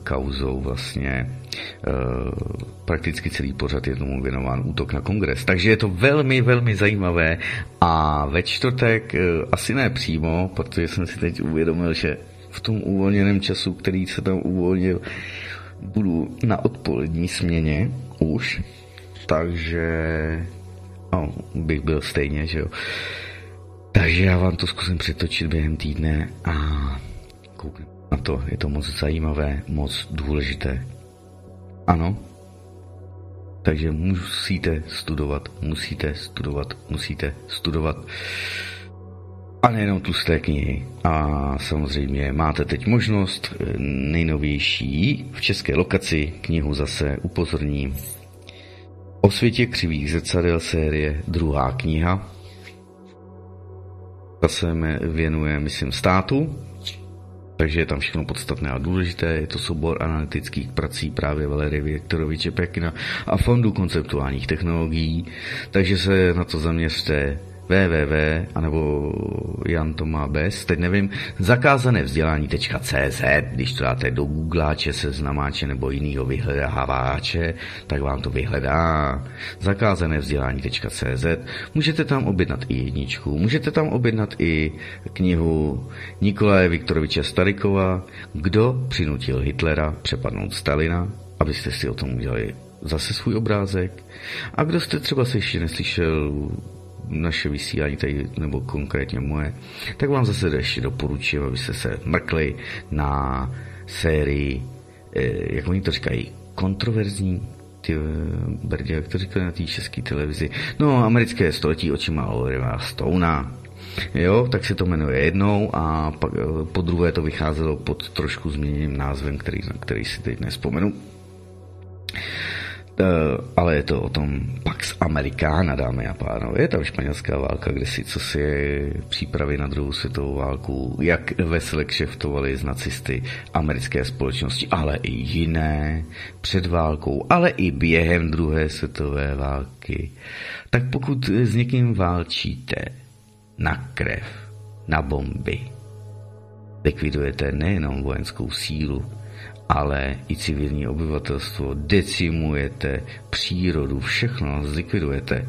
kauzou vlastně prakticky celý pořad je tomu věnován útok na kongres. Takže je to velmi, velmi zajímavé a ve čtvrtek, eh, asi ne přímo, protože jsem si teď uvědomil, že v tom uvolněném času, který se tam uvolnil, budu na odpolední směně už, takže no, bych byl stejně, že jo. Takže já vám to zkusím přetočit během týdne a kouknu na to. Je to moc zajímavé, moc důležité. Ano. Takže musíte studovat, musíte studovat, musíte studovat. A nejenom tlusté knihy. A samozřejmě máte teď možnost eh, nejnovější v české lokaci knihu zase upozorním. O světě křivých zrcadel série druhá kniha. Ta se věnuje, myslím, státu, takže je tam všechno podstatné a důležité. Je to soubor analytických prací právě Valery Viktoroviče Pekina a Fondu konceptuálních technologií. Takže se na to zaměřte www, anebo Jan to má bez, teď nevím, zakázané vzdělání.cz, když to dáte do Googleáče, seznamáče nebo jinýho vyhledáváče, tak vám to vyhledá. Zakázané vzdělání.cz, můžete tam objednat i jedničku, můžete tam objednat i knihu Nikolaje Viktoroviče Starikova, Kdo přinutil Hitlera přepadnout Stalina, abyste si o tom udělali zase svůj obrázek. A kdo jste třeba se ještě neslyšel naše vysílání tady, nebo konkrétně moje, tak vám zase ještě doporučuji, abyste se mrkli na sérii, eh, jak oni to říkají, kontroverzní, ty eh, brdě, jak to říkali na té české televizi, no, americké století očima Olivera Stouna, Jo, tak se to jmenuje jednou a pak eh, po druhé to vycházelo pod trošku změněným názvem, který, který si teď nespomenu. Eh, ale je to o tom Pax Americana, dámy a pánové. Je tam španělská válka, kde si co si je přípravy na druhou světovou válku, jak vesele kšeftovali z nacisty americké společnosti, ale i jiné před válkou, ale i během druhé světové války. Tak pokud s někým válčíte na krev, na bomby, likvidujete nejenom vojenskou sílu, ale i civilní obyvatelstvo, decimujete přírodu, všechno zlikvidujete,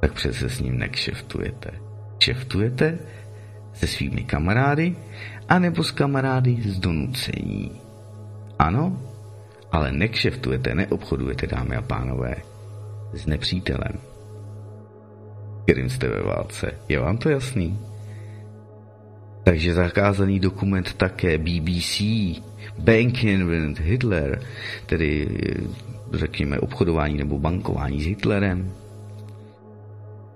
tak přece s ním nekšeftujete. Kšeftujete se svými kamarády, anebo s kamarády z donucení. Ano, ale nekšeftujete, neobchodujete, dámy a pánové, s nepřítelem, kterým jste ve válce. Je vám to jasný? Takže zakázaný dokument také BBC, Banking Hitler, tedy řekněme obchodování nebo bankování s Hitlerem,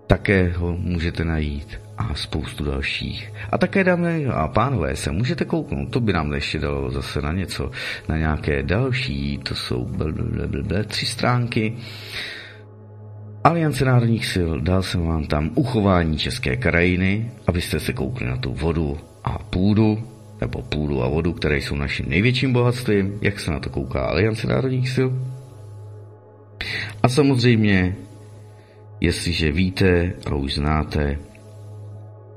také ho můžete najít a spoustu dalších. A také, dámy a pánové, se můžete kouknout, to by nám ještě dalo zase na něco, na nějaké další, to jsou blablabla, tři stránky. Aliance národních sil, dal jsem vám tam uchování české krajiny, abyste se koukli na tu vodu a půdu, nebo půdu a vodu, které jsou naším největším bohatstvím, jak se na to kouká Aliance národních sil. A samozřejmě, jestliže víte a už znáte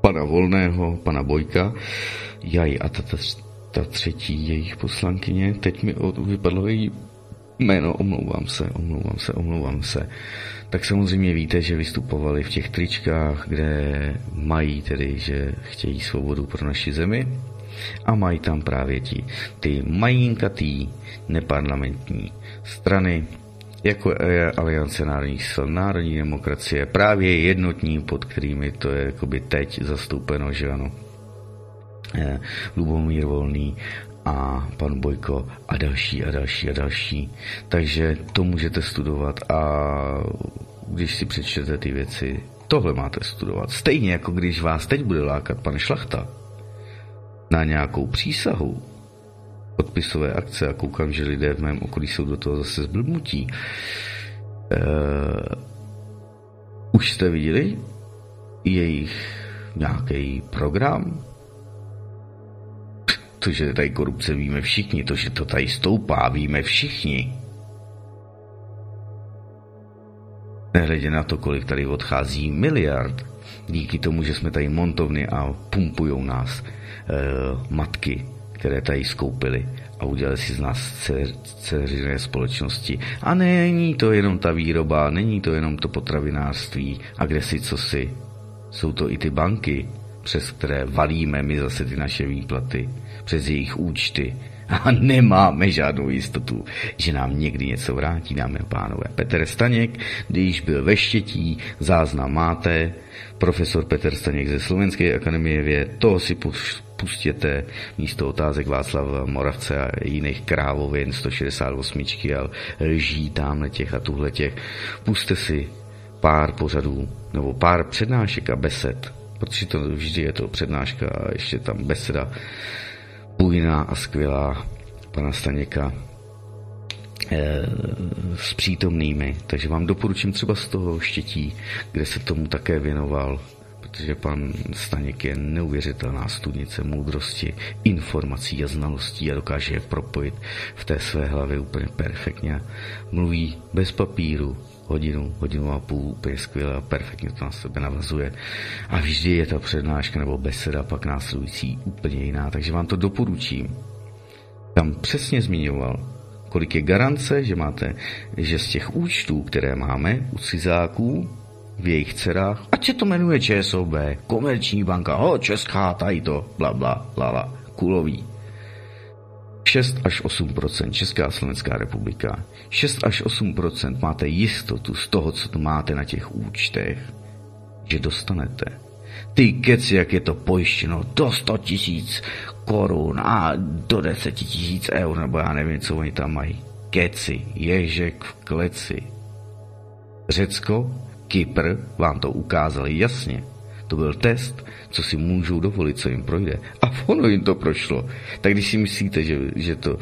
pana Volného, pana Bojka, Jaj a ta, ta, ta třetí jejich poslankyně, teď mi vypadlo její jméno, omlouvám se, omlouvám se, omlouvám se. Tak samozřejmě víte, že vystupovali v těch tričkách, kde mají tedy, že chtějí svobodu pro naši zemi a mají tam právě ti, ty majinkatý neparlamentní strany, jako Aliance národních sil, národní demokracie, právě jednotní, pod kterými to je jakoby teď zastoupeno, že ano. Eh, Lubomír Volný a pan Bojko a další a další a další. Takže to můžete studovat a když si přečtete ty věci, tohle máte studovat. Stejně jako když vás teď bude lákat pan Šlachta na nějakou přísahu, podpisové akce a koukám, že lidé v mém okolí jsou do toho zase zblbnutí. Uh, už jste viděli jejich nějaký program? To, že tady korupce víme všichni, to, že to tady stoupá, víme všichni. Nehledě na to, kolik tady odchází miliard, díky tomu, že jsme tady montovny a pumpujou nás matky které tady skoupili a udělali si z nás dceřiné společnosti. A není to jenom ta výroba, není to jenom to potravinářství a kde si co si. Jsou to i ty banky, přes které valíme my zase ty naše výplaty, přes jejich účty. A nemáme žádnou jistotu, že nám někdy něco vrátí, dámy a pánové. Petr Staněk, když byl ve Štětí, záznam máte, profesor Petr Staněk ze Slovenské akademie věd, toho si pustěte místo otázek Václav Moravce a jiných krávovin 168 a lží tamhle těch a tuhle těch. Puste si pár pořadů nebo pár přednášek a besed, protože to vždy je to přednáška a ještě tam beseda bujná a skvělá pana Staněka eh, s přítomnými. Takže vám doporučím třeba z toho štětí, kde se tomu také věnoval protože pan Staněk je neuvěřitelná studnice moudrosti, informací a znalostí a dokáže je propojit v té své hlavě úplně perfektně. Mluví bez papíru, hodinu, hodinu a půl, úplně skvěle a perfektně to na sebe navazuje. A vždy je ta přednáška nebo beseda pak následující úplně jiná, takže vám to doporučím. Tam přesně zmiňoval, kolik je garance, že máte, že z těch účtů, které máme u cizáků, v jejich dcerách, ať se to jmenuje ČSOB, Komerční banka, ho, Česká, tady to, bla, bla, lala, kulový. 6 až 8% Česká a Slovenská republika. 6 až 8% máte jistotu z toho, co tu máte na těch účtech, že dostanete. Ty keci, jak je to pojištěno, do 100 tisíc korun a do 10 tisíc eur, nebo já nevím, co oni tam mají. Keci, ježek v kleci. Řecko Kypr vám to ukázal jasně. To byl test, co si můžou dovolit, co jim projde. A ono jim to prošlo. Tak když si myslíte, že, že to,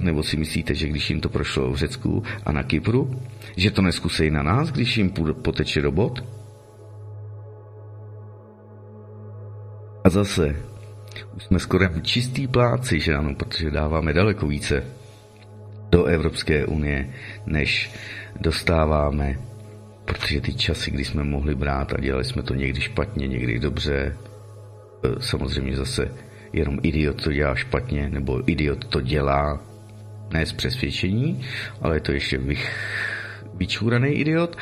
nebo si myslíte, že když jim to prošlo v Řecku a na Kypru, že to neskusejí na nás, když jim poteče robot? A zase, už jsme skoro čistý pláci, že ano, protože dáváme daleko více do Evropské unie, než dostáváme protože ty časy, kdy jsme mohli brát a dělali jsme to někdy špatně, někdy dobře, e, samozřejmě zase jenom idiot to dělá špatně, nebo idiot to dělá ne z přesvědčení, ale je to ještě vych, vyčúraný idiot,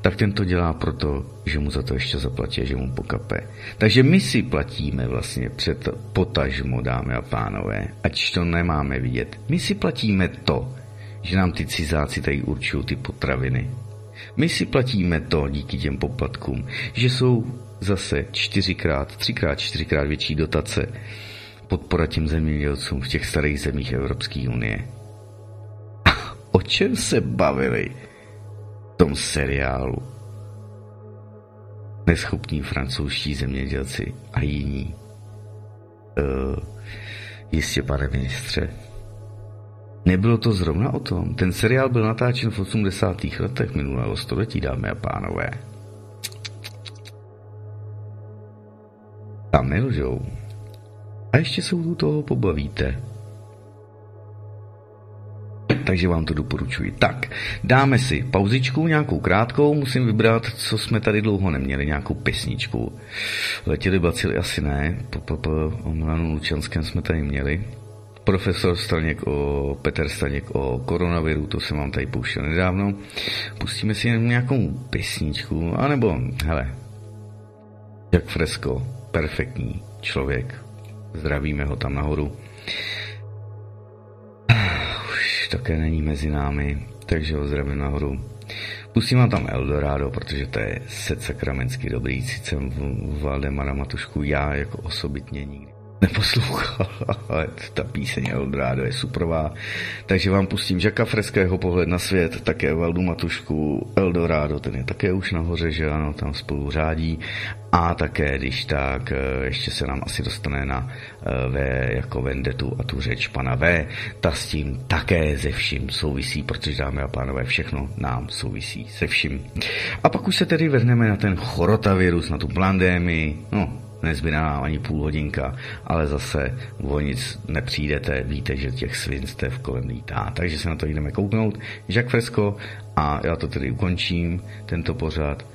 tak ten to dělá proto, že mu za to ještě zaplatí že mu pokape. Takže my si platíme vlastně před potažmo, dámy a pánové, ať to nemáme vidět. My si platíme to, že nám ty cizáci tady určují ty potraviny. My si platíme to díky těm poplatkům, že jsou zase čtyřikrát, třikrát, čtyřikrát větší dotace podpora těm zemědělcům v těch starých zemích Evropské unie. [laughs] O čem se bavili v tom seriálu? Neschopní francouzští zemědělci a jiní. Uh, jistě, pane ministře. Nebylo to zrovna o tom. Ten seriál byl natáčen v 80. letech minulého století, dámy a pánové. Tam nelžou. A ještě se u toho pobavíte. Takže vám to doporučuji. Tak, dáme si pauzičku, nějakou krátkou, musím vybrat, co jsme tady dlouho neměli, nějakou pesničku. Letěli bacily asi ne, o Milanu Lučanském jsme tady měli. Profesor Staněk o, Petr Staněk o koronaviru, to jsem vám tady pouštěl nedávno. Pustíme si nějakou pesničku, anebo, hele, jak fresko, perfektní člověk, Zdravíme ho tam nahoru. Už také není mezi námi, takže ho zdravím nahoru. Pustím vám tam Eldorado, protože to je set sakramentsky dobrý. Sice Valdemara Matušku já jako osobitně nikdy neposlouchal, [laughs] ale ta píseň Eldorado je suprová. Takže vám pustím Žaka Freského pohled na svět, také Valdu Matušku, Eldorado, ten je také už nahoře, že ano, tam spolu řádí. A také, když tak, eh, ještě se nám asi dostane na eh, V jako vendetu a tu řeč pana V, ta s tím také ze vším souvisí, protože dámy a pánové, všechno nám souvisí se vším. A pak už se tedy vrhneme na ten chorotavirus, na tu pandémii, no, nezbyde nám ani půl hodinka, ale zase o nic nepřijdete, víte, že těch svinstev kolem lítá. Takže se na to jdeme kouknout. Jacques Fresco a já to tedy ukončím, tento pořad